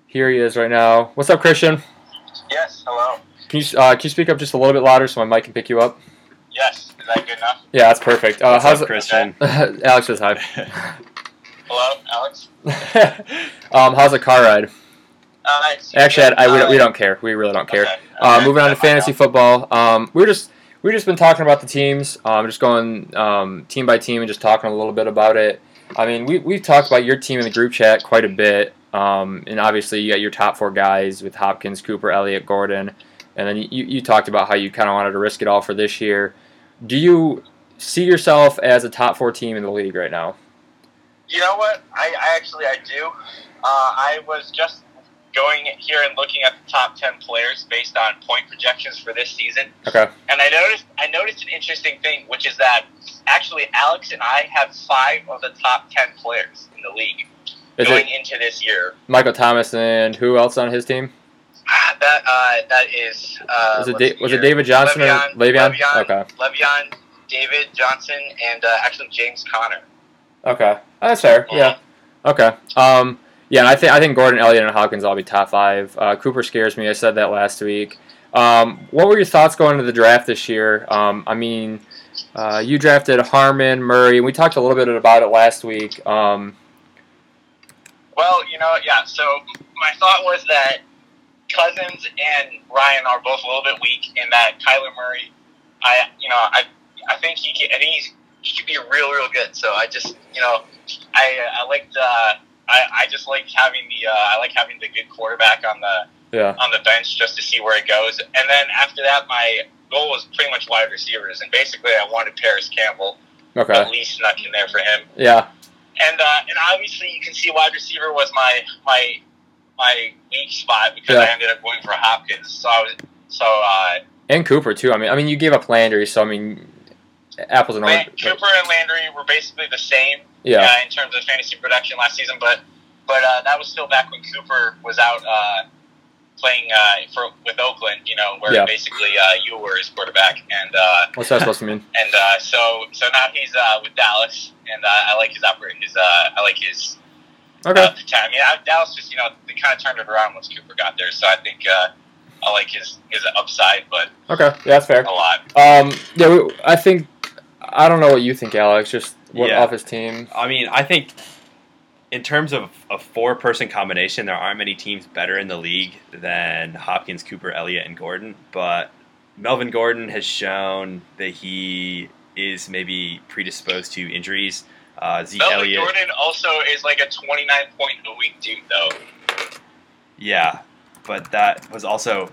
here he is right now. What's up, Christian? Yes, hello. Can you uh, can you speak up just a little bit louder so my mic can pick you up? Yes, is that good enough? Yeah, that's perfect. Uh, What's how's up, Christian? Alex says hi. Hello, Alex. um, how's the car ride? Uh, Actually, I, I, we, don't, we uh, don't care. We really don't care. okay, Uh, okay, moving on to fantasy football. Um, we're just we've just been talking about the teams. Um, just going um, team by team and just talking a little bit about it. I mean, we we've talked about your team in the group chat quite a bit. Um, and obviously, you got your top four guys with Hopkins, Cooper, Elliott, Gordon, and then you, you talked about how you kind of wanted to risk it all for this year. Do you see yourself as a top four team in the league right now? You know what? I, I actually I do. Uh, I was just going here and looking at the top ten players based on point projections for this season, Okay. and I noticed I noticed an interesting thing, which is that actually Alex and I have five of the top ten players in the league Is going into this year. Michael Thomas and who else on his team? Ah, That uh, that is uh, Was it da- was it. David Johnson or Le'Veon, Le'Veon? Le'Veon, Okay. Le'Veon, David Johnson, and uh, actually James Conner. Okay, Oh, that's fair. Yeah. Okay. Um. Yeah, I think I think Gordon, Elliott, and Hopkins all be top five. Uh, Cooper scares me. I said that last week. Um, what were your thoughts going into the draft this year? Um, I mean, uh, you drafted Harmon, Murray, and we talked a little bit about it last week. Um, Well, you know, yeah. So my thought was that Cousins and Ryan are both a little bit weak, and that Kyler Murray, I, you know, I, I think he can. I think he could be real, real good. So I just, you know, I, I liked. Uh, I, I just like having the. Uh, I like having the good quarterback on the yeah. on the bench just to see where it goes. And then after that, my goal was pretty much wide receivers, and basically I wanted Parris Campbell Okay. at least snuck in there for him. Yeah. And uh, and obviously you can see wide receiver was my my my weak spot because I ended up going for Hopkins. So I was so uh, And Cooper too. I mean, I mean, you gave up Landry, so I mean, apples and oranges. Cooper and Landry were basically the same Yeah. uh, in terms of fantasy production last season, but but uh, that was still back when Cooper was out uh, playing uh, for with Oakland. You know, where Yeah. basically uh, you were his quarterback, and uh, What's that supposed to mean? and uh, so so now he's uh, with Dallas, and uh, I like his operate his uh, I like his Okay. uh, potential. I mean, I- Dallas just you know they kind of turned it around once Cooper got there, so I think uh, I like his his upside, but Okay. Yeah, that's fair. a lot. Um. Yeah. We, I think. I don't know what you think, Alex. Just what Yeah. off his team. I mean, I think in terms of a four person combination, there aren't many teams better in the league than Hopkins, Cooper, Elliott, and Gordon. But Melvin Gordon has shown that he is maybe predisposed to injuries. Uh, Zeke Melvin Elliott, Gordon also is like a 29 point a week dude, though. yeah, but that was also,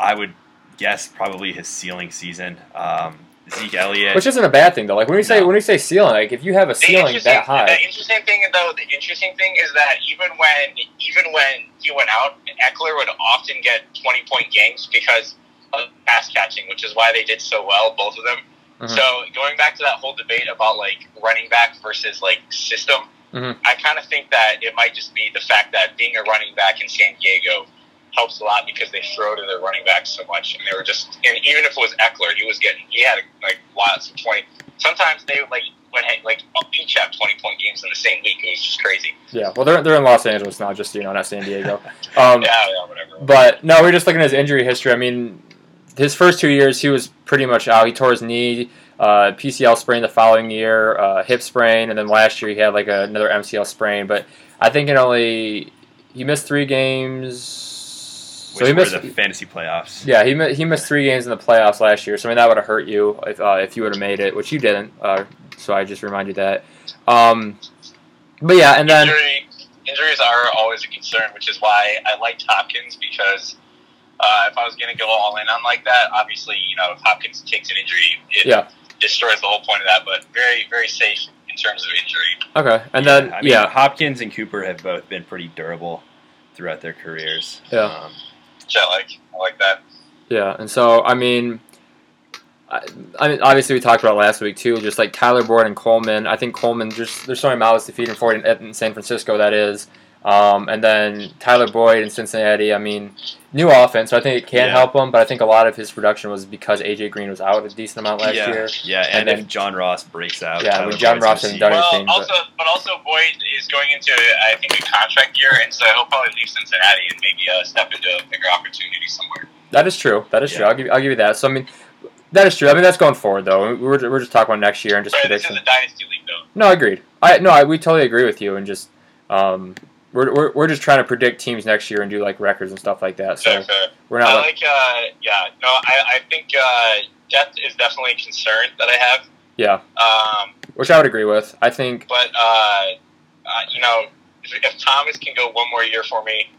I would guess, probably his ceiling season. Um, Zeke Elliott, Which isn't a bad thing though. Like when we say No. when we say ceiling, like if you have a The ceiling that high, the interesting thing, though, the interesting thing is that even when even when he went out, Ekeler would often get 20 point games because of pass catching, which is why they did so well, both of them. Mhm. So going back to that whole debate about like running back versus like system, Mhm. I kind of think that it might just be the fact that being a running back in San Diego helps a lot because they throw to their running backs so much, and they were just and even if it was Ekeler, he was getting he had like lots of twenty. Sometimes they like went like each have twenty point games in the same week. It was just crazy. yeah. Well, they're they're in Los Angeles now, just you know, not San Diego. Um, yeah, yeah, whatever. But no, we're just looking at his injury history. I mean, his first two years, he was pretty much out. He tore his knee, uh, PCL sprain the following year, uh, hip sprain, and then last year he had like another MCL sprain. But I think it only he missed three games. Which So he missed. the fantasy playoffs. Yeah, he he missed three games in the playoffs last year. So I mean that would have hurt you if uh, if you would have made it, which you didn't. Uh, so I just remind you that. Um, but yeah, and then Injury, injuries are always a concern, which is why I liked Hopkins because uh, if I was going to go all in on like that, obviously, you know, if Hopkins takes an injury, it Yeah. destroys the whole point of that. But very, very safe in terms of injury. okay, and then I mean, yeah, Hopkins and Cooper have both been pretty durable throughout their careers. Yeah. Um, Which I like. I like that. Yeah, and so I mean, I, I mean, obviously we talked about last week too. Just like Tyler Boyd and Coleman, I think Coleman just there's so many mouths to feed in in San Francisco. That is, um, and then Tyler Boyd in Cincinnati. I mean, new offense, so I think it can Yeah. help him. But I think a lot of his production was because AJ Green was out a decent amount last yeah, year. yeah, and, And if then- John Ross breaks out, Yeah, I Tyler mean, John Ross gonna hasn't done Well, anything, but- also, but also Boyd is going into, I think, a contract year, and so he'll probably leave Cincinnati and maybe uh, step into a bigger opportunity somewhere. That is true. That is true. I'll give you, I'll give you that. So I mean, that is true. I mean, that's going forward though. We're, we're just talking about next year and just But this is a dynasty league, though. No, agreed. I no, I, we totally agree with you, and just um, we're, we're we're just trying to predict teams next year and do like records and stuff like that. So Fair, fair. we're not I not. like, uh, yeah, no, I, I think uh, depth is definitely a concern that I have. yeah, Um, which I would agree with. I think but uh, uh, you know, if, if Thomas can go one more year for me,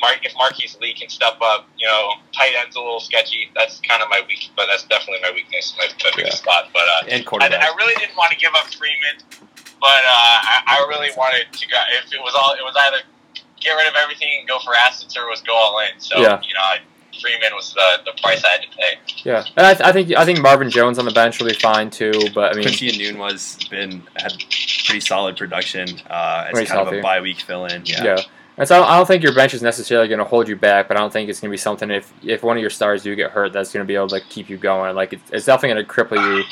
Mark, if Marquise Lee can step up, you know, tight end's a little sketchy. That's kind of my weak, but that's definitely my weakness, my, my biggest spot. But uh, and I. I really didn't want to give up Freeman, but uh, I, I really wanted to go. If it was all, it was either get rid of everything and go for assets, or it was go all in. So Yeah. you know, I, Freeman was the, the price I had to pay. yeah, and I, th- I think I think Marvin Jones on the bench will be fine too. But I mean, Quincy Noon was been had pretty solid production uh, as When he's kind of a bye week fill in. Yeah. yeah. And so I don't, I don't think your bench is necessarily going to hold you back, but I don't think it's going to be something if if one of your stars do get hurt, that's going to be able to keep you going. Like it's, it's definitely going to cripple you,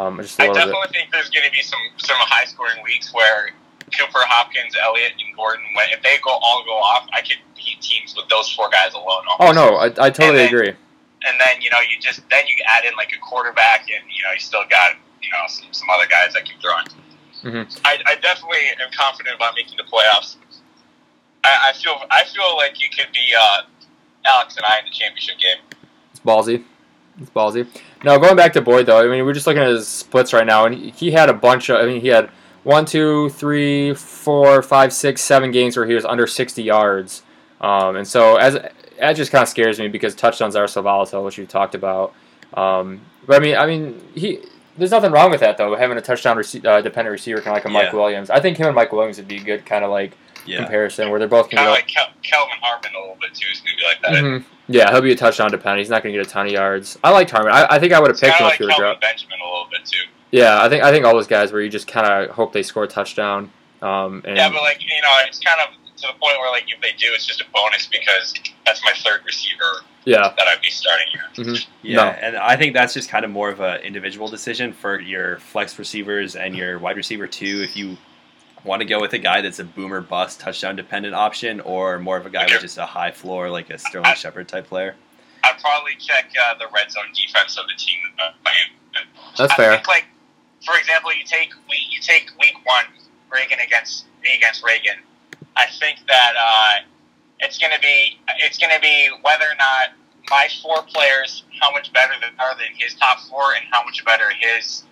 um, just a I little bit. definitely think there's going to be some some high scoring weeks where Cooper, Hopkins, Elliott, and Gordon, when, if they go all go off, I could beat teams with those four guys alone. Oh no, I, I totally And then- agree. And then you know you just then you add in like a quarterback, and you know you still got you know some, some other guys that can throw. in. Mhm. I, I definitely am confident about making the playoffs. I, I feel I feel like it could be uh, Alex and I in the championship game. It's ballsy. It's ballsy. Now going back to Boyd though. I mean, we're just looking at his splits right now, and he, he had a bunch of. I mean, he had one, two, three, four, five, six, seven games where he was under sixty yards. Um, and so as that just kind of scares me because touchdowns are so volatile, which you talked about. Um, but I mean, I mean, he. There's nothing wrong with that though. Having a touchdown rece- uh, dependent receiver, kind of like a Mike Williams. I think him and Mike Williams would be good kind of like Yeah. comparison where they're both Kind of to like Kel- Kelvin Harmon a little bit too. It's gonna be like that. Mhm. Yeah, he'll be a touchdown dependent. He's not going to get a ton of yards. I liked Harmon. I, I think I would have picked kind him of if like he were Kelvin. Benjamin a little bit too. Yeah, I think I think all those guys where you just kind of hope they score a touchdown. Um, and Yeah, but like you know, it's kind of to the point where like if they do, it's just a bonus because that's my third receiver yeah, that I'd be starting here. Yeah, No. and I think that's just kind of more of an individual decision for your flex receivers and your wide receiver too. If you want to go with a guy that's a boomer bust touchdown dependent option, or more of a guy Okay. with just a high floor like a Sterling I- Shepard type player. I'd probably check uh, the red zone defense of the team uh, playing. that's I fair. think like, for example, you take week you take week one Reagan against me against Reagan. I think that uh, it's gonna be it's gonna be whether or not my four players how much better they are than his top four and how much better his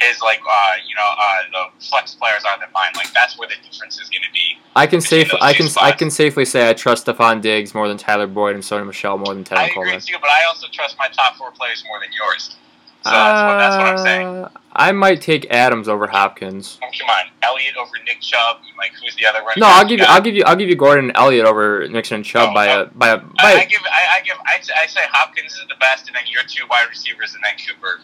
his like uh, you know uh, the flex players are than mine. Like that's where the difference is going to be. I can safe I can I can safely say I trust Stefon Diggs more than Tyler Boyd and Sony Michel more than I Tevin agree Coleman. too, but I also trust my top four players more than yours. So that's, what, that's what I'm saying. Uh, I might take Adams over Hopkins. Oh, come on, Elliott over Nick Chubb. Like who's the other running? No, I'll give you? I'll give you I'll give you Gordon and Elliott over Nixon and Chubb Oh, by no. a by a I, I by. give I, I give I, I say Hopkins is the best, and then your two wide receivers, and then Cooper.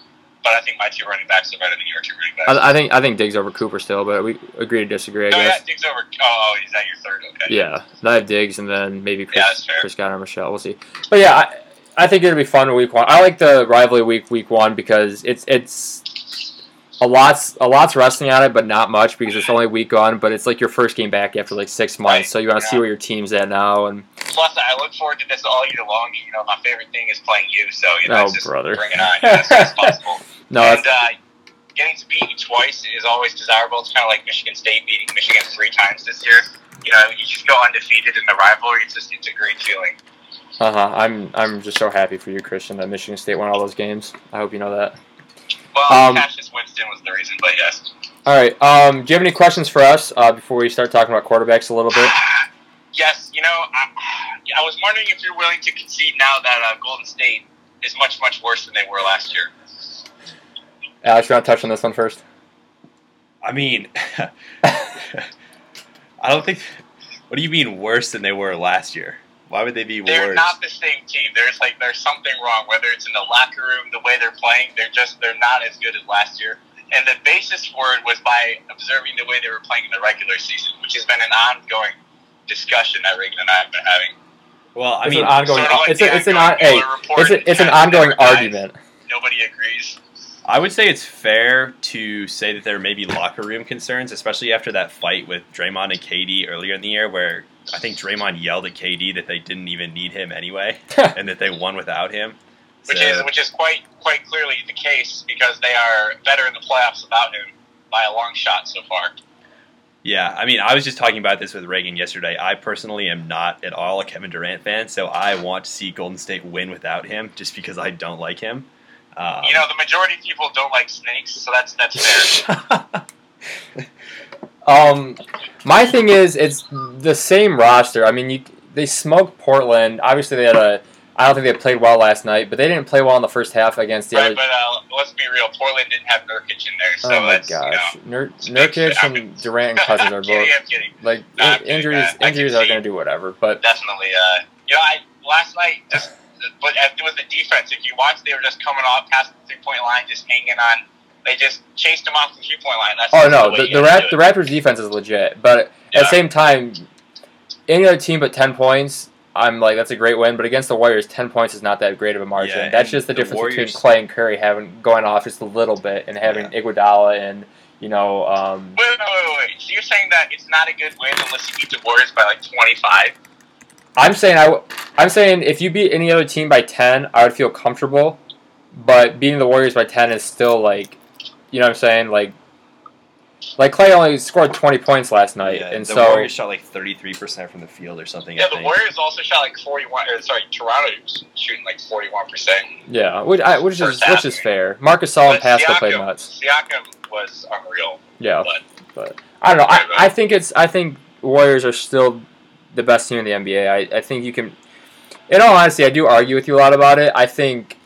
But I think my two running backs are better than your two running backs. I, I think I think Diggs over Cooper still, but we agree to disagree. I no, yeah, guess. Diggs over. Oh, is that your third? Okay. Yeah, I have Diggs and then maybe Chris Yeah. Chris Godwin or Michel. We'll see. But yeah, I, I think it'll be fun week one. I like the rivalry week week one because it's it's a lot's a lot's resting on it, but not much because it's only week one. But it's like your first game back after like six months, Right, so you want to see where your team's at now. And Plus, I look forward to this all year long. You know, my favorite thing is playing you. So you know, Oh, brother. bring it on you know, as soon as possible. no, and uh, getting to beat you twice is always desirable. It's kind of like Michigan State beating Michigan three times this year. You know, you just go undefeated in the rivalry. It's just it's a great feeling. uh huh. I'm I'm just so happy for you, Christian, that Michigan State won all those games. I hope you know that. Well, Um, Cassius Winston was the reason, but yes. All right. Um, do you have any questions for us uh, before we start talking about quarterbacks a little bit? Yes, you know, I, I was wondering if you're willing to concede now that uh, Golden State is much, much worse than they were last year. Alex, you want to touch on this one first? I mean, I don't think. What do you mean worse than they were last year? Why would they be worse? They're not the same team. There's like there's something wrong. Whether it's in the locker room, the way they're playing, they're just they're not as good as last year. And the basis for it was by observing the way they were playing in the regular season, which has been an ongoing discussion that Reagan and I have been having. well, I it's mean, an ongoing. sort of like it's a, it's an ongoing on, hey, it's a, it's an ongoing never died. argument. Nobody agrees. I would say it's fair to say that there may be locker room concerns, especially after that fight with Draymond and KD earlier in the year, where I think Draymond yelled at KD that they didn't even need him anyway, and that they won without him. which is which is quite quite clearly the case because they are better in the playoffs without him by a long shot so far. Yeah, I mean, I was just talking about this with Reagan yesterday. I personally am not at all a Kevin Durant fan, so I want to see Golden State win without him, just because I don't like him. Um, you know, the majority of people don't like snakes, so that's that's fair. Um, my thing is, it's the same roster. I mean, you they smoked Portland. Obviously, they had a. I don't think they played well last night, but they didn't play well in the first half against the right, other. but uh, let's be real. Portland didn't have Nurkic in there, so oh my that's gosh, you know. Nur- Nurkic and Durant and Cousins are both I'm kidding. like No, I'm in- kidding, injuries. Injuries are going to do whatever, but Definitely. Uh, you know, I last night just, but it was the defense. If you watch, they were just coming off past the three point line, just hanging on. They just chased him off the three point line. That's oh no, way the the, gotta Rap- do the. Raptors defense is legit, but at the same time, any other team but ten points. I'm like that's a great win, but against the Warriors, ten points is not that great of a margin. Yeah, that's just the, the difference Warriors- between Clay and Curry having going off just a little bit and having Iguodala and you know um, Wait, wait, wait, wait, wait. So you're saying that it's not a good win unless you beat the Warriors by like 25? I'm saying I w- I'm saying if you beat any other team by ten, I would feel comfortable, but beating the Warriors by ten is still like, you know what I'm saying like. Like Clay only scored 20 points last night, yeah, and the so Warriors shot like 33% from the field or something. Yeah, I the think. Warriors also shot like 41. Sorry, Toronto was shooting like 41 percent. Yeah, which, I, which is half, which is fair. Marcus Gasol and But Pascal played Siakam- nuts. Siakam was unreal. Yeah, But but I don't know. Right, right. I, I think it's I think Warriors are still the best team in the NBA. I, I think you can. In all honesty, I do argue with you a lot about it. I think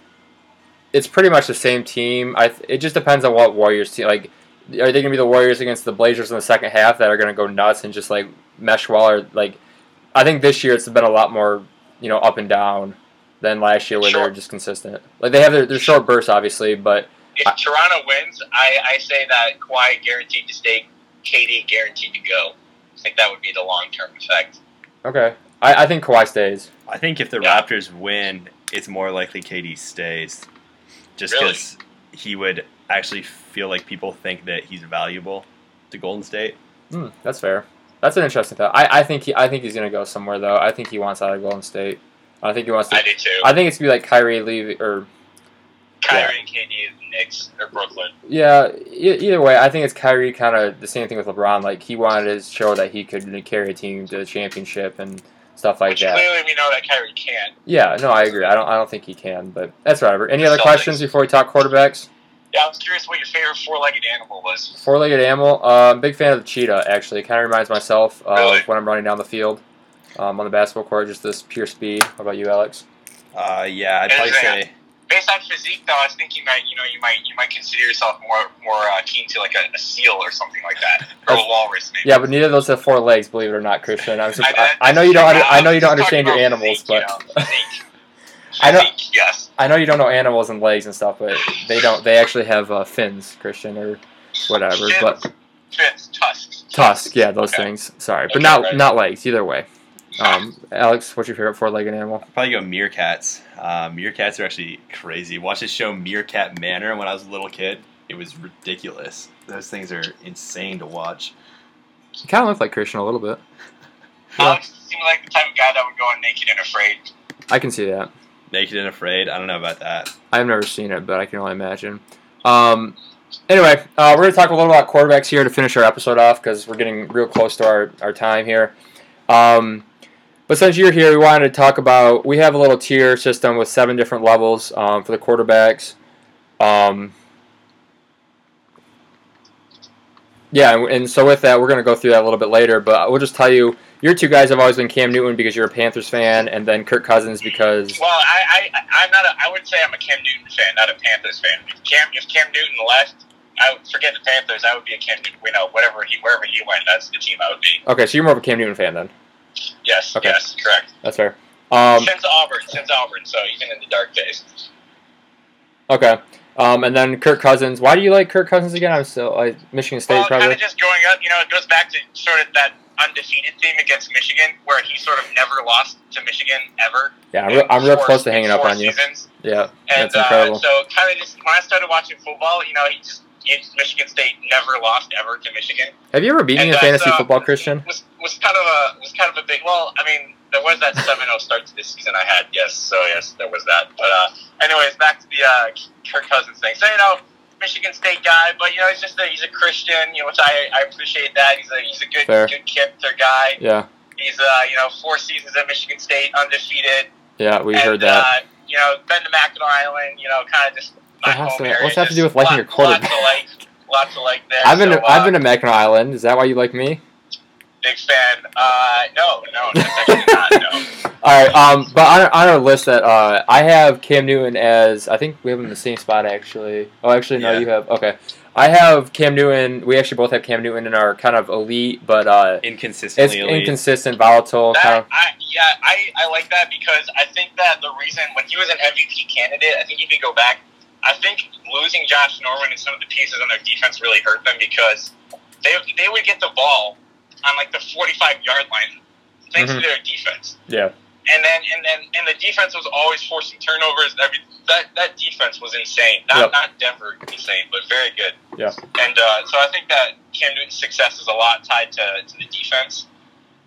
it's pretty much the same team. I it just depends on what Warriors team like. Are they going to be the Warriors against the Blazers in the second half that are going to go nuts and just like mesh well? Or like, I think this year it's been a lot more you know up and down than last year where Sure. they're just consistent. Like they have their, their short bursts obviously, but if I- Toronto wins, I, I say that Kawhi guaranteed to stay, KD guaranteed to go. I think that would be the long term effect. Okay. I, I think Kawhi stays. I think if the Yeah. Raptors win, it's more likely KD stays. Just Really? because he would actually feel like people think that he's valuable to Golden State. Hmm, that's fair. That's an interesting thought. I, I think he I think he's gonna go somewhere though. I think he wants out of Golden State. I think he wants to. I do too. I think it's gonna be like Kyrie leave or Kyrie and KD and the Knicks or Brooklyn. yeah. E- either way, I think it's Kyrie. Kind of the same thing with LeBron. Like he wanted to show that he could carry a team to the championship and stuff like Which that. clearly we know that Kyrie can. Yeah, no, I agree. I don't I don't think he can, but that's whatever. Any other Celtics. questions before we talk quarterbacks? Yeah, I was curious what your favorite four-legged animal was. Four-legged animal. Uh, big fan of the cheetah. Actually, It kind of reminds myself of Really? when I'm running down the field um, on the basketball court. Just this pure speed. How about you, Alex? Uh, yeah, I'd probably say Based on physique, though, I was thinking that you know you might you might consider yourself more more uh, keen to like a, a seal or something like that, or a walrus maybe. Yeah, but neither of those have four legs. Believe it or not, Christian. I'm surp- I- I, I know you don't. Under, I know you don't just understand your animals, about but you know, physique. I know- yes. I know you don't know animals and legs and stuff. But they don't. They actually have uh, fins, Christian, or whatever. Fins, But fins, tusks. tusk, yeah, those Okay. things. Sorry, but not right. not legs. Either way. Um, Alex, what's your favorite four-legged animal? I'd probably go meerkats. Uh, meerkats are actually crazy. Watch this show Meerkat Manor when I was a little kid. It was ridiculous. Those things are insane to watch. You kind of look like Christian a little bit. Yeah. Alex seems like the type of guy that would go in naked and afraid. I can see that. Naked and Afraid. I don't know about that. I've never seen it, but I can only imagine. Um, anyway, uh, we're going to talk a little about quarterbacks here to finish our episode off because we're getting real close to our, our time here. Um, but since you're here, we wanted to talk about we have a little tier system with seven different levels um, for the quarterbacks. Um, yeah, and, and so with that, we're going to go through that a little bit later. But we'll just tell you, your two guys have always been Cam Newton because you're a Panthers fan, and then Kirk Cousins because Well, I, I, I'm not. A, I would say I'm a Cam Newton fan, not a Panthers fan. If Cam, if Cam Newton left, I would forget the Panthers. I would be a Cam Newton. You know, whatever he, wherever he went, that's the team I would be. okay, so you're more of a Cam Newton fan then. Yes, Okay. yes, correct. That's fair. Um, since Auburn, since Auburn. So even in the dark days. okay. Um, and then Kirk Cousins. Why do you like Kirk Cousins again? I'm still like Michigan State Well, kind probably. of just growing up, you know, it goes back to sort of that undefeated theme against Michigan, where he sort of never lost to Michigan ever. Yeah, I'm real, I'm real close to hanging up on you. Yeah, And that's incredible. Uh, so kind of just when I started watching football, you know, he just Michigan State never lost ever to Michigan. Have you ever beaten in uh, fantasy so- football, Christian? Was was kind of a was kind of a big. Well, I mean, there was that 7-0 start to this season I had. Yes, so yes, there was that. But uh, anyways, back to the uh, Kirk Cousins thing. So you know. Michigan State guy, but you know he's just a, he's a Christian, you know, which I, I appreciate that. He's a he's a good Fair. good character guy. Yeah, He's uh you know four seasons at Michigan State, undefeated. yeah, we and, heard that. Uh, you know, been to Mackinac Island. You know, kind of just What has to- what's that have to do with liking lot- your quarterback? Lots of like, lots of like there. I've been so, to, I've uh, been to Mackinac Island. Is that why you like me? big fan. Uh, no, no, that's actually not. No. All right. Um, but on our, on our list that uh, I have Cam Newton as I think we have him in the same spot actually. Oh, actually no, Yeah. you have okay. I have Cam Newton. We actually both have Cam Newton in our kind of elite, but uh, it's elite. inconsistent, volatile kind That, of. I, yeah, I, I like that because I think that the reason when he was an MVP candidate, I think if you go back, I think losing Josh Norman and some of the pieces on their defense really hurt them because they they would get the ball on like the 45 yard line thanks Mhm. to their defense. Yeah. And then and then and the defense was always forcing turnovers. Every that that defense was insane. Not Yep. not Denver insane, but very good. Yeah. And uh, so I think that Cam Newton's success is a lot tied to, to the defense,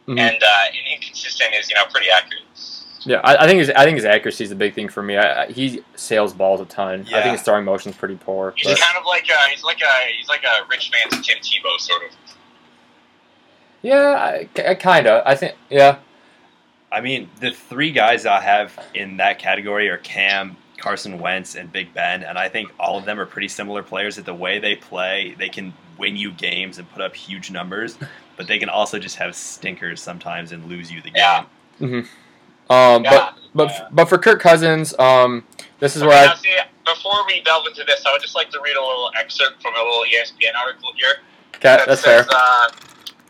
Mhm. and uh, and inconsistent is you know pretty accurate. Yeah, I, I think his I think his accuracy is a big thing for me. I, I, he sails balls a ton. I think his throwing motion's pretty poor. He's but- kind of like a, he's like a he's like a rich man's Tim Tebow sort of. yeah, I, I kind of. I think yeah. I mean, the three guys I have in that category are Cam, Carson Wentz, and Big Ben, and I think all of them are pretty similar players. That the way they play, they can win you games and put up huge numbers, but they can also just have stinkers sometimes and lose you the game. Yeah. Um, but but Yeah. but for Kirk Cousins, um, this is Okay, where I see, before we delve into this, I would just like to read a little excerpt from a little ESPN article here. that, that that's fair. says, uh,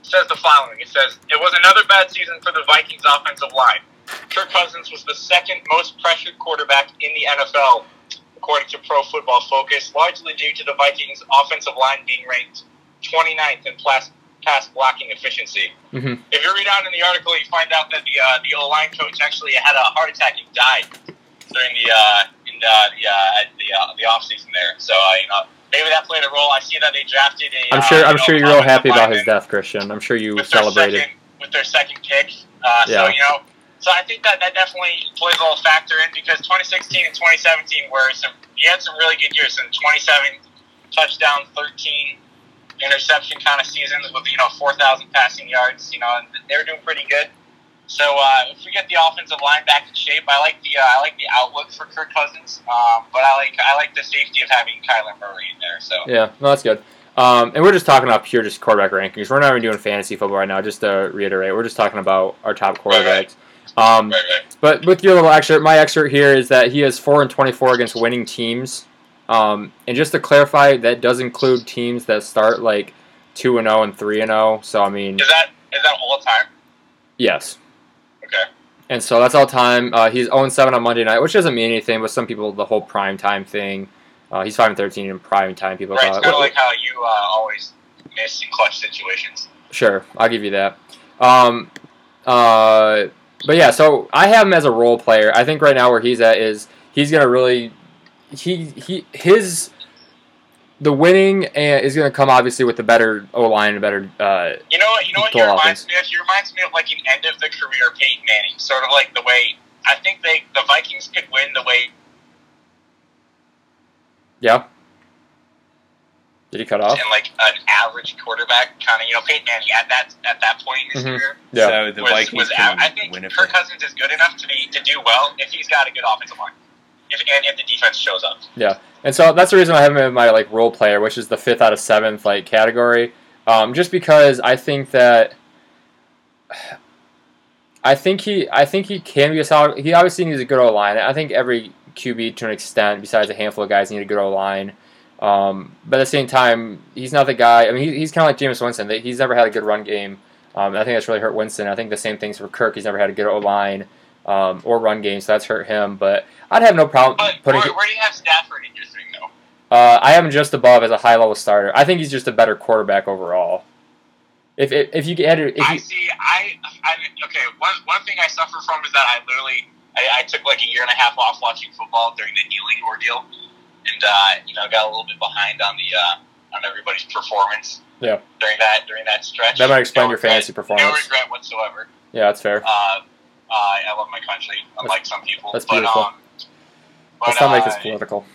says the following. It says, It was another bad season for the Vikings offensive line. Kirk Cousins was the second most pressured quarterback in the NFL, according to Pro Football Focus, largely due to the Vikings' offensive line being ranked 29th in pass, pass blocking efficiency. hmm If you read out in the article, you find out that the uh, the O line coach actually had a heart attack and died during the uh, in the the uh, the, uh, the off season there. So uh, you know maybe that played a role. I see that they drafted a. I'm uh, sure you I'm know, sure you're real happy about his death, Christian. I'm sure you with their celebrated. second with their second pick. Uh, Yeah. So you know, so I think that that definitely plays a little factor in because 2016 and 2017 were some. You had some really good years. In 27 touchdown, 13 interception kind of seasons with you know 4,000 passing yards. You know, and they're doing pretty good. So uh, if we get the offensive line back in shape, I like the uh, I like the outlook for Kirk Cousins, um, but I like I like the safety of having Kyler Murray in there. So Yeah, no, that's good. Um, and we're just talking about pure just quarterback rankings. We're not even doing fantasy football right now. Just to reiterate, we're just talking about our top quarterbacks. Um, right, right. but with your little excerpt, my excerpt here is that he has four and twenty-four against winning teams. Um, and just to clarify, that does include teams that start like two and zero and three and zero. So I mean, Is that is that all time? yes. Okay. And so that's all time. Uh, he's 0 7 on Monday night, which doesn't mean anything, but some people, the whole prime time thing, uh, he's 5 and 13 in prime time. People Right. Kind of like how you uh, always miss in clutch situations. Sure, I'll give you that. Um, uh, but yeah, so I have him as a role player. I think right now where he's at is he's gonna really he he his the winning and is gonna come obviously with the better O line and better uh, You know what? You know what he Total reminds me of? He reminds me of like an end of the career Peyton Manning, sort of like the way I think they the Vikings could win the way yeah. Did he cut off? and like an average quarterback kind of you know Peyton Manning at that at that point in his Mhm. career Yeah. So the was, Vikings was can out. I think win Kirk Cousins is good enough to be to do well if he's got a good offensive line. If and if the defense shows up. Yeah, and so that's the reason I have him in my like role player, which is the fifth out of seventh like category. Um, just because I think that I think he I think he can be a solid. He obviously needs a good O line. I think every QB to an extent, besides a handful of guys, need a good O line. Um, but at the same time, he's not the guy. I mean, he, he's kind of like Jameis Winston. He's never had a good run game. Um, I think that's really hurt Winston. I think the same things for Kirk. He's never had a good O line um, or run game, so that's hurt him. But I'd have no problem But putting. where, where do you have Stafford in your thing though? Uh, I have him just above as a high level starter. I think he's just a better quarterback overall. If if, if you get if I see. I, I okay. One one thing I suffer from is that I literally I, I took like a year and a half off watching football during the kneeling ordeal, and uh, you know got a little bit behind on the uh, on everybody's performance. Yeah. During that during that stretch. that might explain No your regret- fantasy No performance. regret whatsoever. Yeah, that's fair. Uh, uh, I love my country, unlike some people. that's but, beautiful. Um, but, Let's not make uh, this political.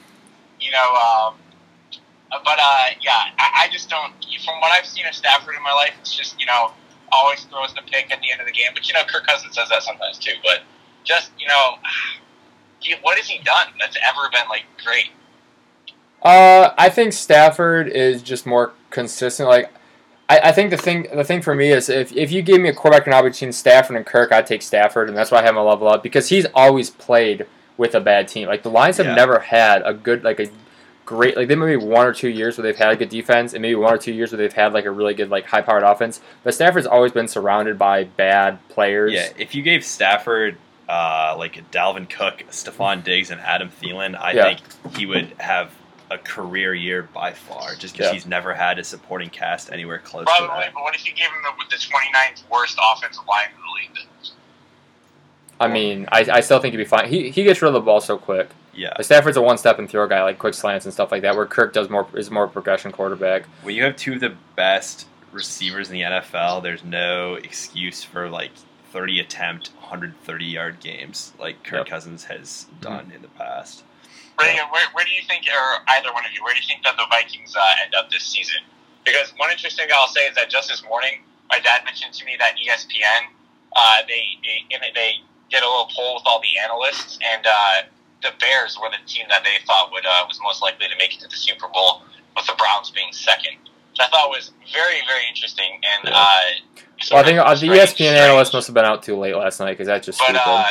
you know, um, but uh, yeah, I, I just don't. From what I've seen of Stafford in my life, it's just you know always throws the pick at the end of the game. But you know, Kirk Cousins says that sometimes too. But just you know, he, what has he done that's ever been like great? Uh, I think Stafford is just more consistent. Like, I, I think the thing the thing for me is if, if you gave me a quarterback now between Stafford and Kirk, I'd take Stafford, and that's why I have him a level up because he's always played with a bad team. Like the Lions have Yeah. never had a good like a great like they maybe one or two years where they've had a good defense, and maybe one or two years where they've had like a really good like high powered offense. But Stafford's always been surrounded by bad players. Yeah, if you gave Stafford uh, like Dalvin Cook, Stefon Diggs, and Adam Thielen, I Yeah. think he would have a career year by far, just because Yeah. he's never had a supporting cast anywhere close Probably, to that. but what if you gave him the, the 29th worst offensive line in the league? I mean, I, I still think he'd be fine. He, he gets rid of the ball so quick. Yeah, Like Stafford's a one step and throw guy, like quick slants and stuff like that. Where Kirk does more is more progression quarterback. when you have two of the best receivers in the NFL, there's no excuse for like 30 attempt, 130 yard games like Kirk Yep. Cousins has mm-hmm. done in the past. Reagan, where, where do you think, or either one of you, where do you think that the Vikings uh, end up this season? Because one interesting thing I'll say is that just this morning, my dad mentioned to me that ESPN, uh, they, they, they did a little poll with all the analysts, and uh, the Bears were the team that they thought would uh, was most likely to make it to the Super Bowl, with the Browns being second. Which I thought was very, very interesting. And uh, Well, I think uh, the strange- ESPN strange. analyst must have been out too late last night because that's just But stupid. uh,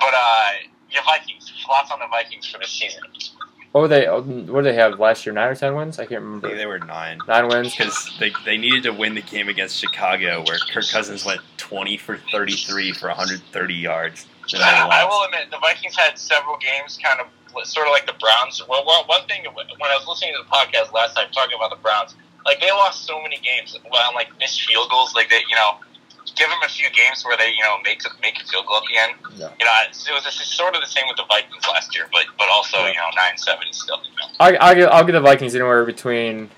but uh, your Vikings Lots on the Vikings for this season? what were they? What did they have last year? Nine or ten wins? I can't I think remember. they were nine. Nine wins. Because they, they needed to win the game against Chicago, where Kirk Cousins went 20 for 33 for 130 yards. I, I will admit, the Vikings had several games kind of sort of like the Browns. Well, one one thing when I was listening to the podcast last time talking about the Browns, like they lost so many games well, like missed field goals. Like they, you know, give them a few games where they, you know, make make a field goal at the end. Yeah. You know, it's- it was it's sort of the same with the Vikings last year, but but also Yeah. you know nine seven is still. You know, I, I'll, give, I'll give the Vikings anywhere between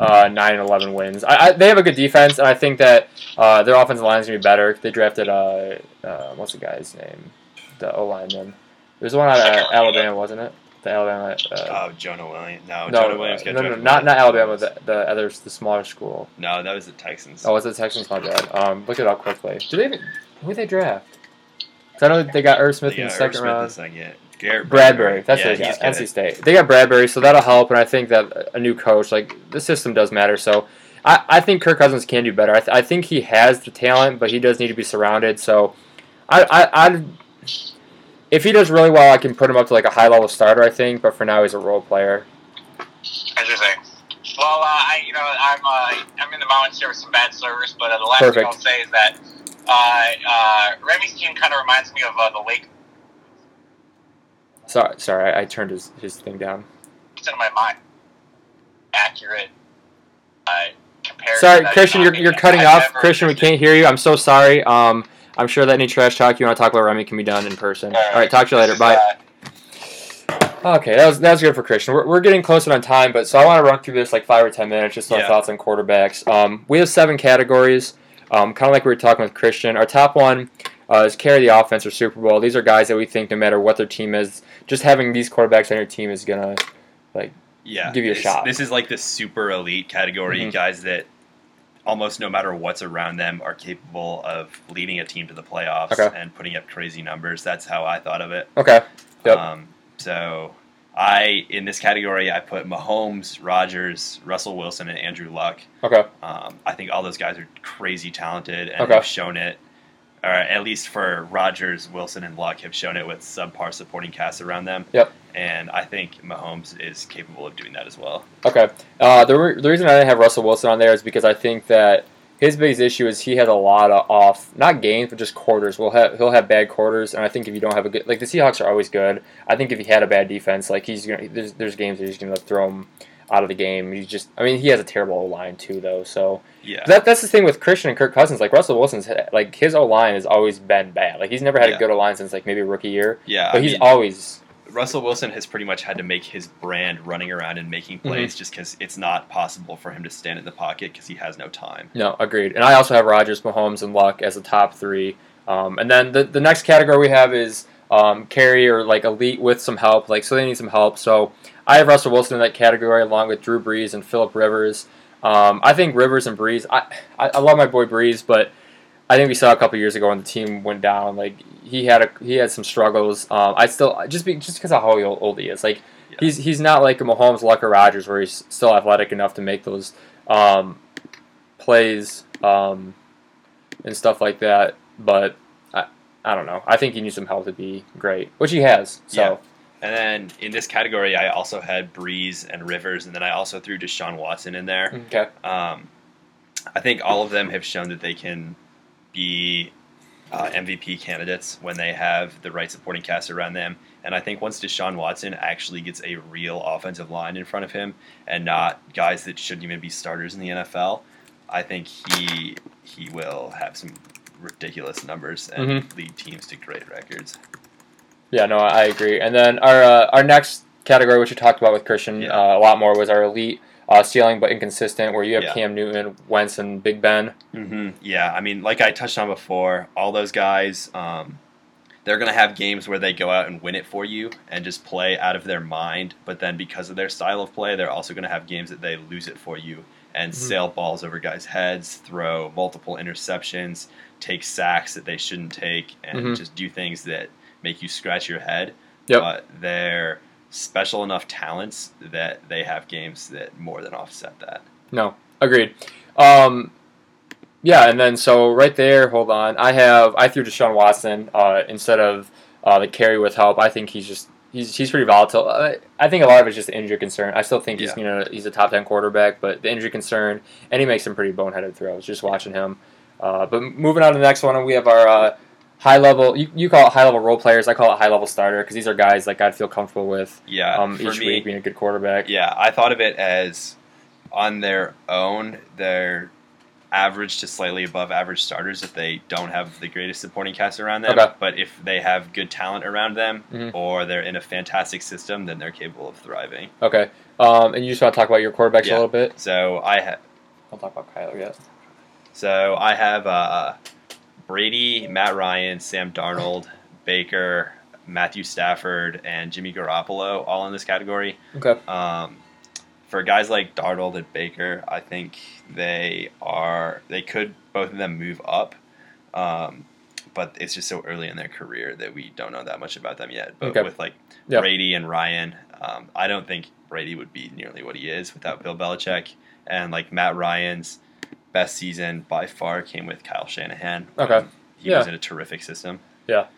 uh, nine and eleven wins. I, I, they have a good defense, and I think that uh, their offensive line is gonna be better. They drafted uh, uh, what's the guy's name? The O lineman. There's one out of Second Alabama, wasn't it? The Alabama. Uh, Oh, Jonah Williams. No, no, Jonah Williams got no, no, drafted not by not Alabama. The, the other, the smaller school. No, that was the Texans. Oh, was it Texans? My bad. Um, look it up quickly. Do they even, who did they draft? I know they got Irv Smith in the second round. the. Garrett Bradbury, that's yeah, what they got. NC State. They got Bradbury, so that'll help. And I think that a new coach, like the system, does matter. So I, I think Kirk Cousins can do better. I, th- I think he has the talent, but he does need to be surrounded. So I, I, I, if he does really well, I can put him up to like a high level starter. I think, but for now, he's a role player. Interesting. Well, uh, I, you know, I'm uh, I'm in the mountains here with some bad service, but uh, the last Perfect. thing I'll say is that uh, uh, Remy's team kind of reminds me of uh, the Lake. Sorry, sorry, I, I turned his, his thing down. It's in my mind. Accurate. Uh, Sorry, Christian, you're, you're cutting I've off. Christian, we can't hear you. I'm so sorry. Um, I'm sure that any trash talk you want to talk about Remy can be done in person. All right, talk to you later. Bye. Okay, that was that was good for Christian. We're, we're getting closer on time, but so I want to run through this like five or ten minutes, just our Yeah. thoughts on quarterbacks. Um, we have seven categories, um, kind of like we were talking with Christian. Our top one uh, is carry the offense or Super Bowl. These are guys that we think no matter what their team is, just having these quarterbacks on your team is gonna like yeah, give you a shot. This is like the super elite category Mhm. guys that almost no matter what's around them are capable of leading a team to the playoffs Okay. and putting up crazy numbers. That's how I thought of it. okay. Yep. Um, so I in this category I put Mahomes, Rodgers, Russell Wilson, and Andrew Luck. Okay, Um, I think all those guys are crazy talented and Okay. have shown it, or at least for Rodgers, Wilson, and Luck have shown it with subpar supporting casts around them. Yep. And I think Mahomes is capable of doing that as well. okay. Uh, the re- the reason I didn't have Russell Wilson on there is because I think that. His biggest issue is he has a lot of off, not games, but just quarters. We'll have he'll have bad quarters, and I think if you don't have a good, like the Seahawks are always good. I think if he had a bad defense, like he's gonna, there's, there's games that he's gonna throw him out of the game. He's just, I mean, he has a terrible O line too, though. So Yeah. that that's the thing with Christian and Kirk Cousins. Like Russell Wilson's, like his O line has always been bad. Like he's never had Yeah. a good O line since like maybe rookie year, yeah. but I he's mean, always Russell Wilson has pretty much had to make his brand running around and making Mm-hmm. plays just because it's not possible for him to stand in the pocket because he has no time. No, agreed. And I also have Rodgers, Mahomes, and Luck as the top three. Um, and then the, the next category we have is um, carry or like elite with some help. Like so they need some help. So I have Russell Wilson in that category along with Drew Brees and Philip Rivers. Um, I think Rivers and Brees. I, I I love my boy Brees, but I think we saw a couple years ago when the team went down. Like he had a he had some struggles. Um, I still just be just because of how old, old he is. Like Yeah. he's he's not like a Mahomes, Luck, or Rodgers, where he's still athletic enough to make those um, plays um, and stuff like that. But I I don't know. I think he needs some help to be great, which he has. So And then in this category, I also had Brees and Rivers, and then I also threw Deshaun Watson in there. okay, Um, I think all of them have shown that they can be uh, MVP candidates when they have the right supporting cast around them. And I think once Deshaun Watson actually gets a real offensive line in front of him and not guys that shouldn't even be starters in the NFL, I think he he will have some ridiculous numbers and Mm-hmm. lead teams to great records. Yeah, no, I agree. And then our uh, our next category, which we talked about with Christian Yeah. uh, a lot more, was our elite. Uh, ceiling but inconsistent, where you have Yeah. Cam Newton, Wentz, and Big Ben. hmm Yeah, I mean, like I touched on before, all those guys, um, they're going to have games where they go out and win it for you and just play out of their mind. But then because of their style of play, they're also going to have games that they lose it for you and Mhm. sail balls over guys' heads, throw multiple interceptions, take sacks that they shouldn't take, and Mhm. just do things that make you scratch your head. Yep. But they're special enough talents that they have games that more than offset that. No, agreed. Um, yeah, and then so right there, hold on. I have I threw Deshaun Watson uh, instead of uh, the carry with help. I think he's just he's he's pretty volatile. Uh, I think a lot of it's just the injury concern. I still think he's Yeah. you know he's a top ten quarterback, but the injury concern and he makes some pretty boneheaded throws. Just watching him. Uh, but moving on to the next one, we have our uh, high level. You, you call it high level role players. I call it high level starter because these are guys like I'd feel comfortable with Yeah, um, each me, week being a good quarterback. Yeah, I thought of it as on their own, they're average to slightly above average starters if they don't have the greatest supporting cast around them. Okay. But if they have good talent around them Mhm. or they're in a fantastic system, then they're capable of thriving. Okay. Um, and you just want to talk about your quarterbacks a little bit. So I have. I'll talk about Kyler yet. so I have uh, Brady, Matt Ryan, Sam Darnold, Baker, Matthew Stafford, and Jimmy Garoppolo all in this category. Okay. Um, for guys like Darnold and Baker, I think they are they could both of them move up, um, but it's just so early in their career that we don't know that much about them yet. But Okay. with like Yep. Brady and Ryan, um, I don't think Brady would be nearly what he is without Bill Belichick. And like Matt Ryan's best season by far came with Kyle Shanahan. Okay. Um, he was in a terrific system. Yeah.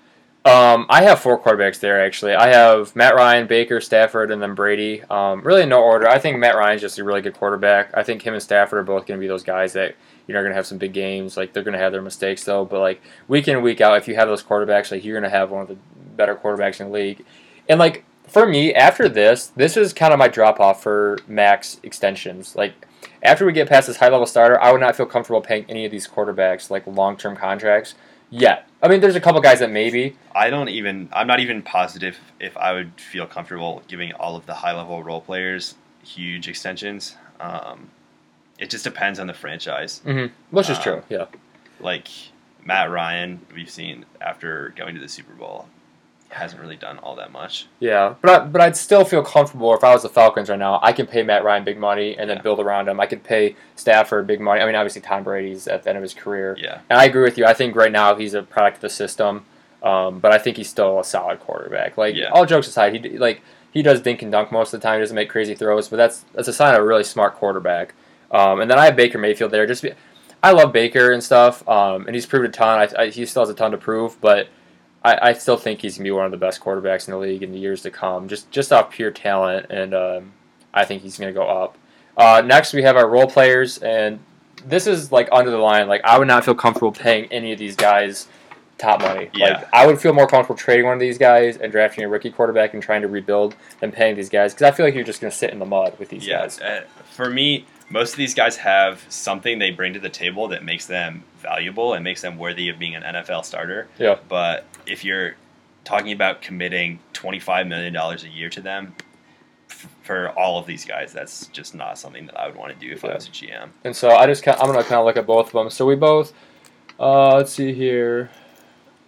Um, I have four quarterbacks there actually. I have Matt Ryan, Baker, Stafford, and then Brady. Um, really in no order. I think Matt Ryan's just a really good quarterback. I think him and Stafford are both going to be those guys that you know are going to have some big games. Like they're going to have their mistakes though, but like week in week out, if you have those quarterbacks, like you're going to have one of the better quarterbacks in the league. And like for me, after this, this is kind of my drop off for max extensions. Like after we get past this high level starter, I would not feel comfortable paying any of these quarterbacks like long term contracts yet. I mean, there's a couple guys that maybe. I don't even. I'm not even positive if I would feel comfortable giving all of the high level role players huge extensions. Um, it just depends on the franchise. Mm-hmm. Which is Um, true, yeah. Like Matt Ryan, we've seen after going to the Super Bowl, hasn't really done all that much. Yeah, but I, but I'd still feel comfortable if I was the Falcons right now. I can pay Matt Ryan big money and then Yeah. build around him. I could pay Stafford big money. I mean, obviously Tom Brady's at the end of his career, Yeah, and I agree with you. I think right now he's a product of the system, um, but I think he's still a solid quarterback. Like Yeah. all jokes aside, he like he does dink and dunk most of the time. He doesn't make crazy throws, but that's that's a sign of a really smart quarterback. Um, and then I have Baker Mayfield there. Just be, I love Baker and stuff, um, and he's proved a ton. I, I, he still has a ton to prove, but I, I still think he's gonna be one of the best quarterbacks in the league in the years to come. Just just off pure talent, and um, I think he's gonna go up. Uh, next, we have our role players, and this is like under the line. Like I would not feel comfortable paying any of these guys top money. Yeah. Like I would feel more comfortable trading one of these guys and drafting a rookie quarterback and trying to rebuild than paying these guys because I feel like you're just gonna sit in the mud with these yeah. guys. Uh, for me, most of these guys have something they bring to the table that makes them valuable and makes them worthy of being an NFL starter. Yeah. But if you're talking about committing twenty five million dollars a year to them. f- For all of these guys, that's just not something that I would want to do if I was a GM. And so I just kind of, I'm gonna kind of look at both of them. So we both, uh, let's see here.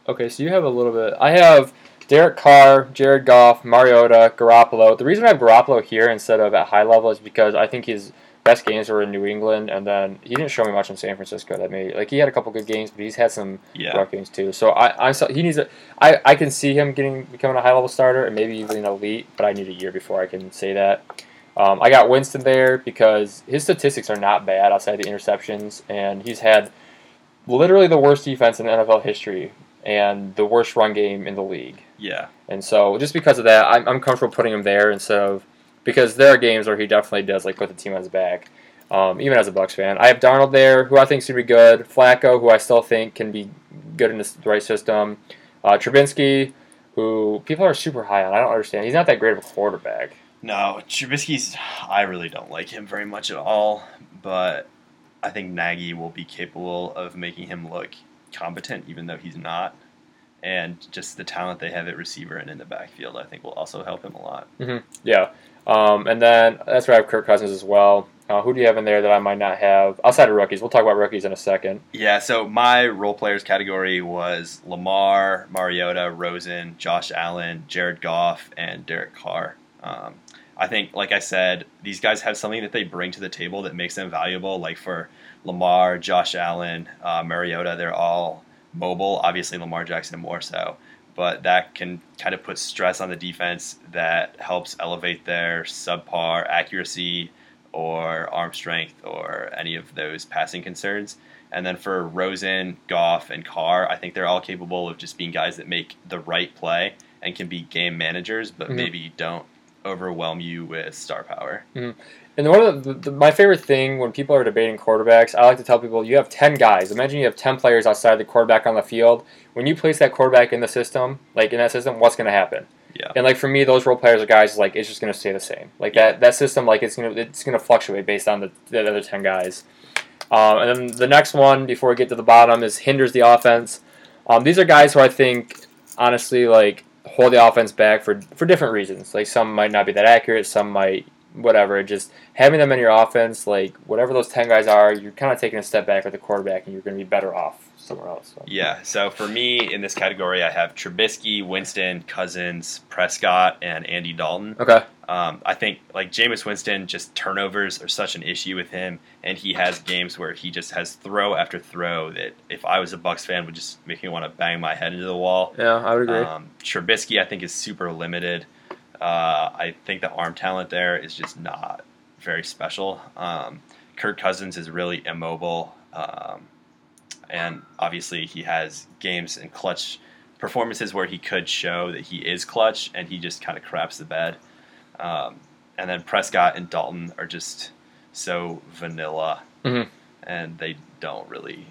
Okay, so you have a little bit. I have Derek Carr, Jared Goff, Mariota, Garoppolo. The reason I have Garoppolo here instead of at high level is because I think his best games were in New England, and then he didn't show me much in San Francisco. That made like he had a couple good games, but he's had some Yeah. rough games too. So I, I'm so, he needs a. I, I can see him getting becoming a high level starter and maybe even an elite, but I need a year before I can say that. Um, I got Winston there because his statistics are not bad outside the interceptions, and he's had literally the worst defense in NFL history and the worst run game in the league. Yeah. And so just because of that, I'm, I'm comfortable putting him there instead of because there are games where he definitely does like put the team on his back. Um, even as a Bucs fan, I have Darnold there, who I think is gonna be good. Flacco, who I still think can be good in this, the right system. Uh, Trubinsky, who people are super high on. I don't understand. He's not that great of a quarterback. No, Trubisky's. I really don't like him very much at all, but I think Nagy will be capable of making him look competent, even though he's not. And just the talent they have at receiver and in the backfield, I think, will also help him a lot. Yeah. Um, and then that's where I have Kirk Cousins as well. Uh, who do you have in there that I might not have outside of rookies? We'll talk about rookies in a second. Yeah, so my role players category was Lamar, Mariota, Rosen, Josh Allen, Jared Goff, and Derek Carr. Um, I think, like I said, these guys have something that they bring to the table that makes them valuable. Like for Lamar, Josh Allen, uh, Mariota, they're all mobile. Obviously, Lamar Jackson more so, but that can kind of put stress on the defense that helps elevate their subpar accuracy or arm strength or any of those passing concerns. And then for Rosen, Goff, and Carr, I think they're all capable of just being guys that make the right play and can be game managers, but Mhm. maybe don't overwhelm you with star power. And one of the, the, my favorite thing when people are debating quarterbacks, I like to tell people you have 10 guys. Imagine you have 10 players outside the quarterback on the field. When you place that quarterback in the system, like in that system, what's going to happen? Yeah. And like for me, those role players are guys like it's just going to stay the same. Like that that system, like it's going to it's going to fluctuate based on the, the other 10 guys. Um, and then the next one before we get to the bottom is hinders the offense. Um, these are guys who I think honestly like hold the offense back for for different reasons. Like some might not be that accurate, some might whatever. Just having them in your offense, like whatever those ten guys are, you're kind of taking a step back with the quarterback, and you're going to be better off somewhere else. So. Yeah, so for me in this category, I have Trubisky, Winston, Cousins, Prescott, and Andy Dalton. Okay. Um, I think like Jameis Winston, just turnovers are such an issue with him, and he has games where he just has throw after throw that if I was a Bucs fan would just make me want to bang my head into the wall. Yeah, I would agree. Um, Trubisky, I think, is super limited. Uh, I think the arm talent there is just not very special. Um, Kirk Cousins is really immobile, um, and obviously he has games and clutch performances where he could show that he is clutch, and he just kind of craps the bed. Um, and then Prescott and Dalton are just so vanilla, Mhm. and they don't really,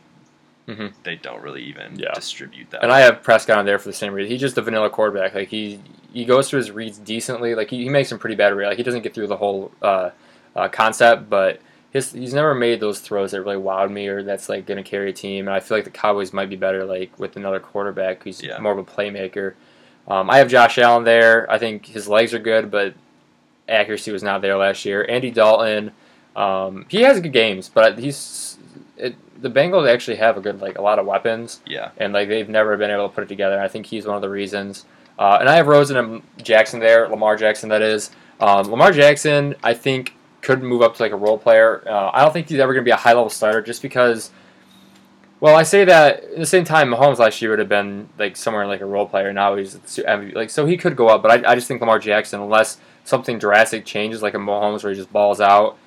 Mhm. they don't really even Yeah. distribute that. And I have Prescott on there for the same reason. He's just a vanilla quarterback. Like he he goes through his reads decently. Like he, he makes some pretty bad reads. Like he doesn't get through the whole uh, uh, concept, but his he's never made those throws that really wowed me or that's like going to carry a team. And I feel like the Cowboys might be better like with another quarterback who's Yeah. more of a playmaker. Um, I have Josh Allen there. I think his legs are good, but accuracy was not there last year. Andy Dalton, um, he has good games, but he's it, the Bengals actually have a good like a lot of weapons yeah, and like they've never been able to put it together. I think he's one of the reasons. Uh, and I have Rosen and Jackson there, Lamar Jackson that is. Um, Lamar Jackson, I think, could move up to like a role player. Uh, I don't think he's ever going to be a high level starter just because. Well, I say that at the same time, Mahomes last year would have been like somewhere like a role player. Now he's like so he could go up, but I, I just think Lamar Jackson, unless something drastic changes like a Mahomes where he just balls out,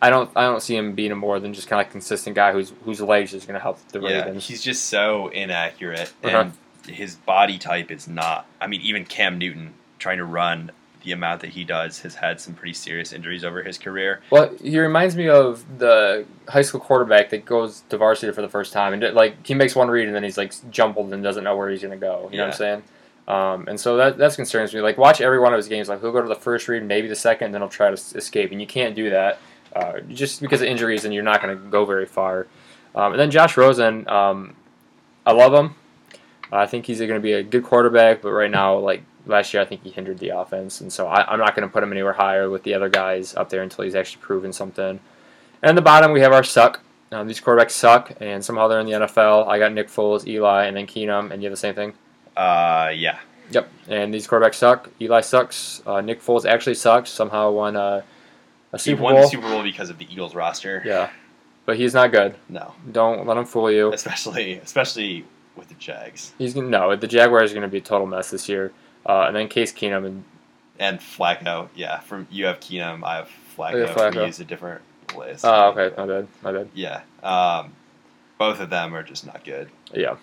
I don't I don't see him being a more than just kind of consistent guy whose whose legs is going to help the yeah. Ravens. He's just so inaccurate, Uh-huh. and his body type is not. I mean, even Cam Newton trying to run the amount that he does has had some pretty serious injuries over his career. Well, he reminds me of the high school quarterback that goes to varsity for the first time, and like he makes one read and then he's like jumbled and doesn't know where he's gonna go. You know what I'm saying? Um, and so that that concerns me. Like watch every one of his games. Like he'll go to the first read, maybe the second, and then he'll try to escape, and you can't do that uh, just because of injuries, and you're not gonna go very far. Um, and then Josh Rosen, um, I love him. I think he's going to be a good quarterback, but right now, like last year, I think he hindered the offense, and so I, I'm not going to put him anywhere higher with the other guys up there until he's actually proven something. And the bottom, we have our suck. Um, these quarterbacks suck, and somehow they're in the NFL. I got Nick Foles, Eli, and then Keenum, and you have the same thing. Uh, yeah, Yep. And these quarterbacks suck. Eli sucks. Uh, Nick Foles actually sucks. Somehow won uh, a he Super won Bowl. the Super Bowl because of the Eagles roster. yeah, but he's not good. No, Don't let him fool you. especially especially with the Jags He's gonna, no. The Jaguars are going to be a total mess this year. Uh, and then Case Keenum and and Flacco. Yeah, from you have Keenum, I have Flacco. Oh, yeah, Flacco. We use a different list. Oh, okay. My bad. My bad. Yeah, um, both of them are just not good. Yeah.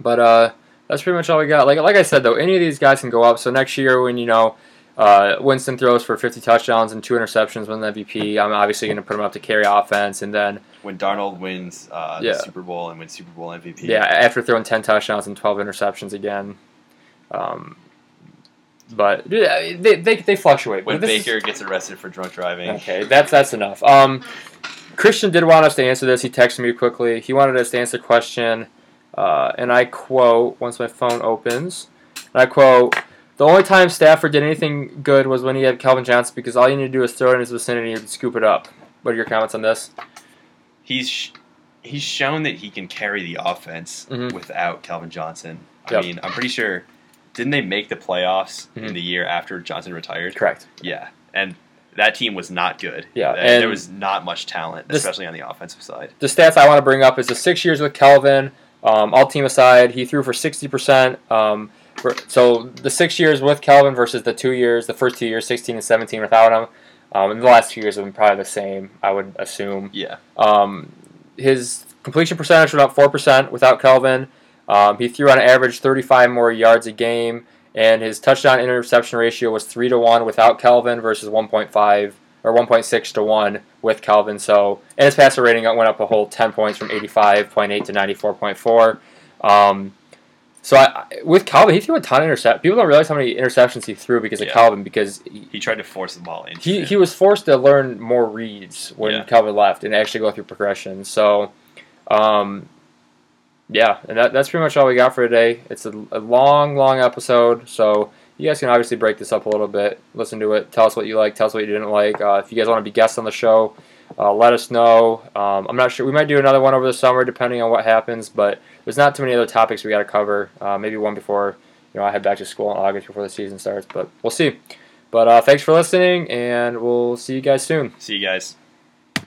But uh, that's pretty much all we got. Like like I said though, any of these guys can go up. So next year when you know uh, Winston throws for 50 touchdowns and two interceptions, win the MVP, I'm obviously going to put him up to carry offense. And then When Darnold wins uh, Yeah. the Super Bowl and wins Super Bowl MVP. yeah, after throwing 10 touchdowns and 12 interceptions again. Um, but they, they, they fluctuate. When this is- Baker gets arrested for drunk driving. Okay, that's that's enough. Um, Christian did want us to answer this. He texted me quickly. He wanted us to answer the question, uh, and I quote once my phone opens. And I quote: "The only time Stafford did anything good was when he had Calvin Johnson because all you need to do is throw it in his vicinity and scoop it up." What are your comments on this? He's sh- he's shown that he can carry the offense Mhm. without Calvin Johnson. I Yep. mean, I'm pretty sure. Didn't they make the playoffs Mhm. in the year after Johnson retired? Correct. Yeah, and that team was not good. Yeah, and, and there was not much talent, especially on the offensive side. The stats I want to bring up is the six years with Calvin. Um, all team aside, he threw for sixty percent. Um, for- so the six years with Calvin versus the two years, the first two years, sixteen and seventeen without him. Um, and the last two years have been probably the same, I would assume. Yeah, Um, his completion percentage was about four percent without Calvin. Um, he threw on average thirty-five more yards a game, and his touchdown interception ratio was three to one without Calvin versus one point five or one point six to one with Calvin. So, and his passer rating went up a whole ten points from eighty-five point eight to ninety-four point four. Um, so I, with Calvin, he threw a ton of intercept. People don't realize how many interceptions he threw because of Yeah. Calvin because he, he tried to force the ball in. he, he was forced to learn more reads when Yeah. Calvin left and actually go through progression. So, um, yeah, and that, that's pretty much all we got for today. It's a, a long, long episode, so you guys can obviously break this up a little bit, listen to it, tell us what you like, tell us what you didn't like. Uh, if you guys want to be guests on the show, uh, let us know. Um, I'm not sure. We might do another one over the summer, depending on what happens. But there's not too many other topics we got to cover. Uh, maybe one before you know I head back to school in August before the season starts. But we'll see. But uh, thanks for listening, and we'll see you guys soon. See you guys.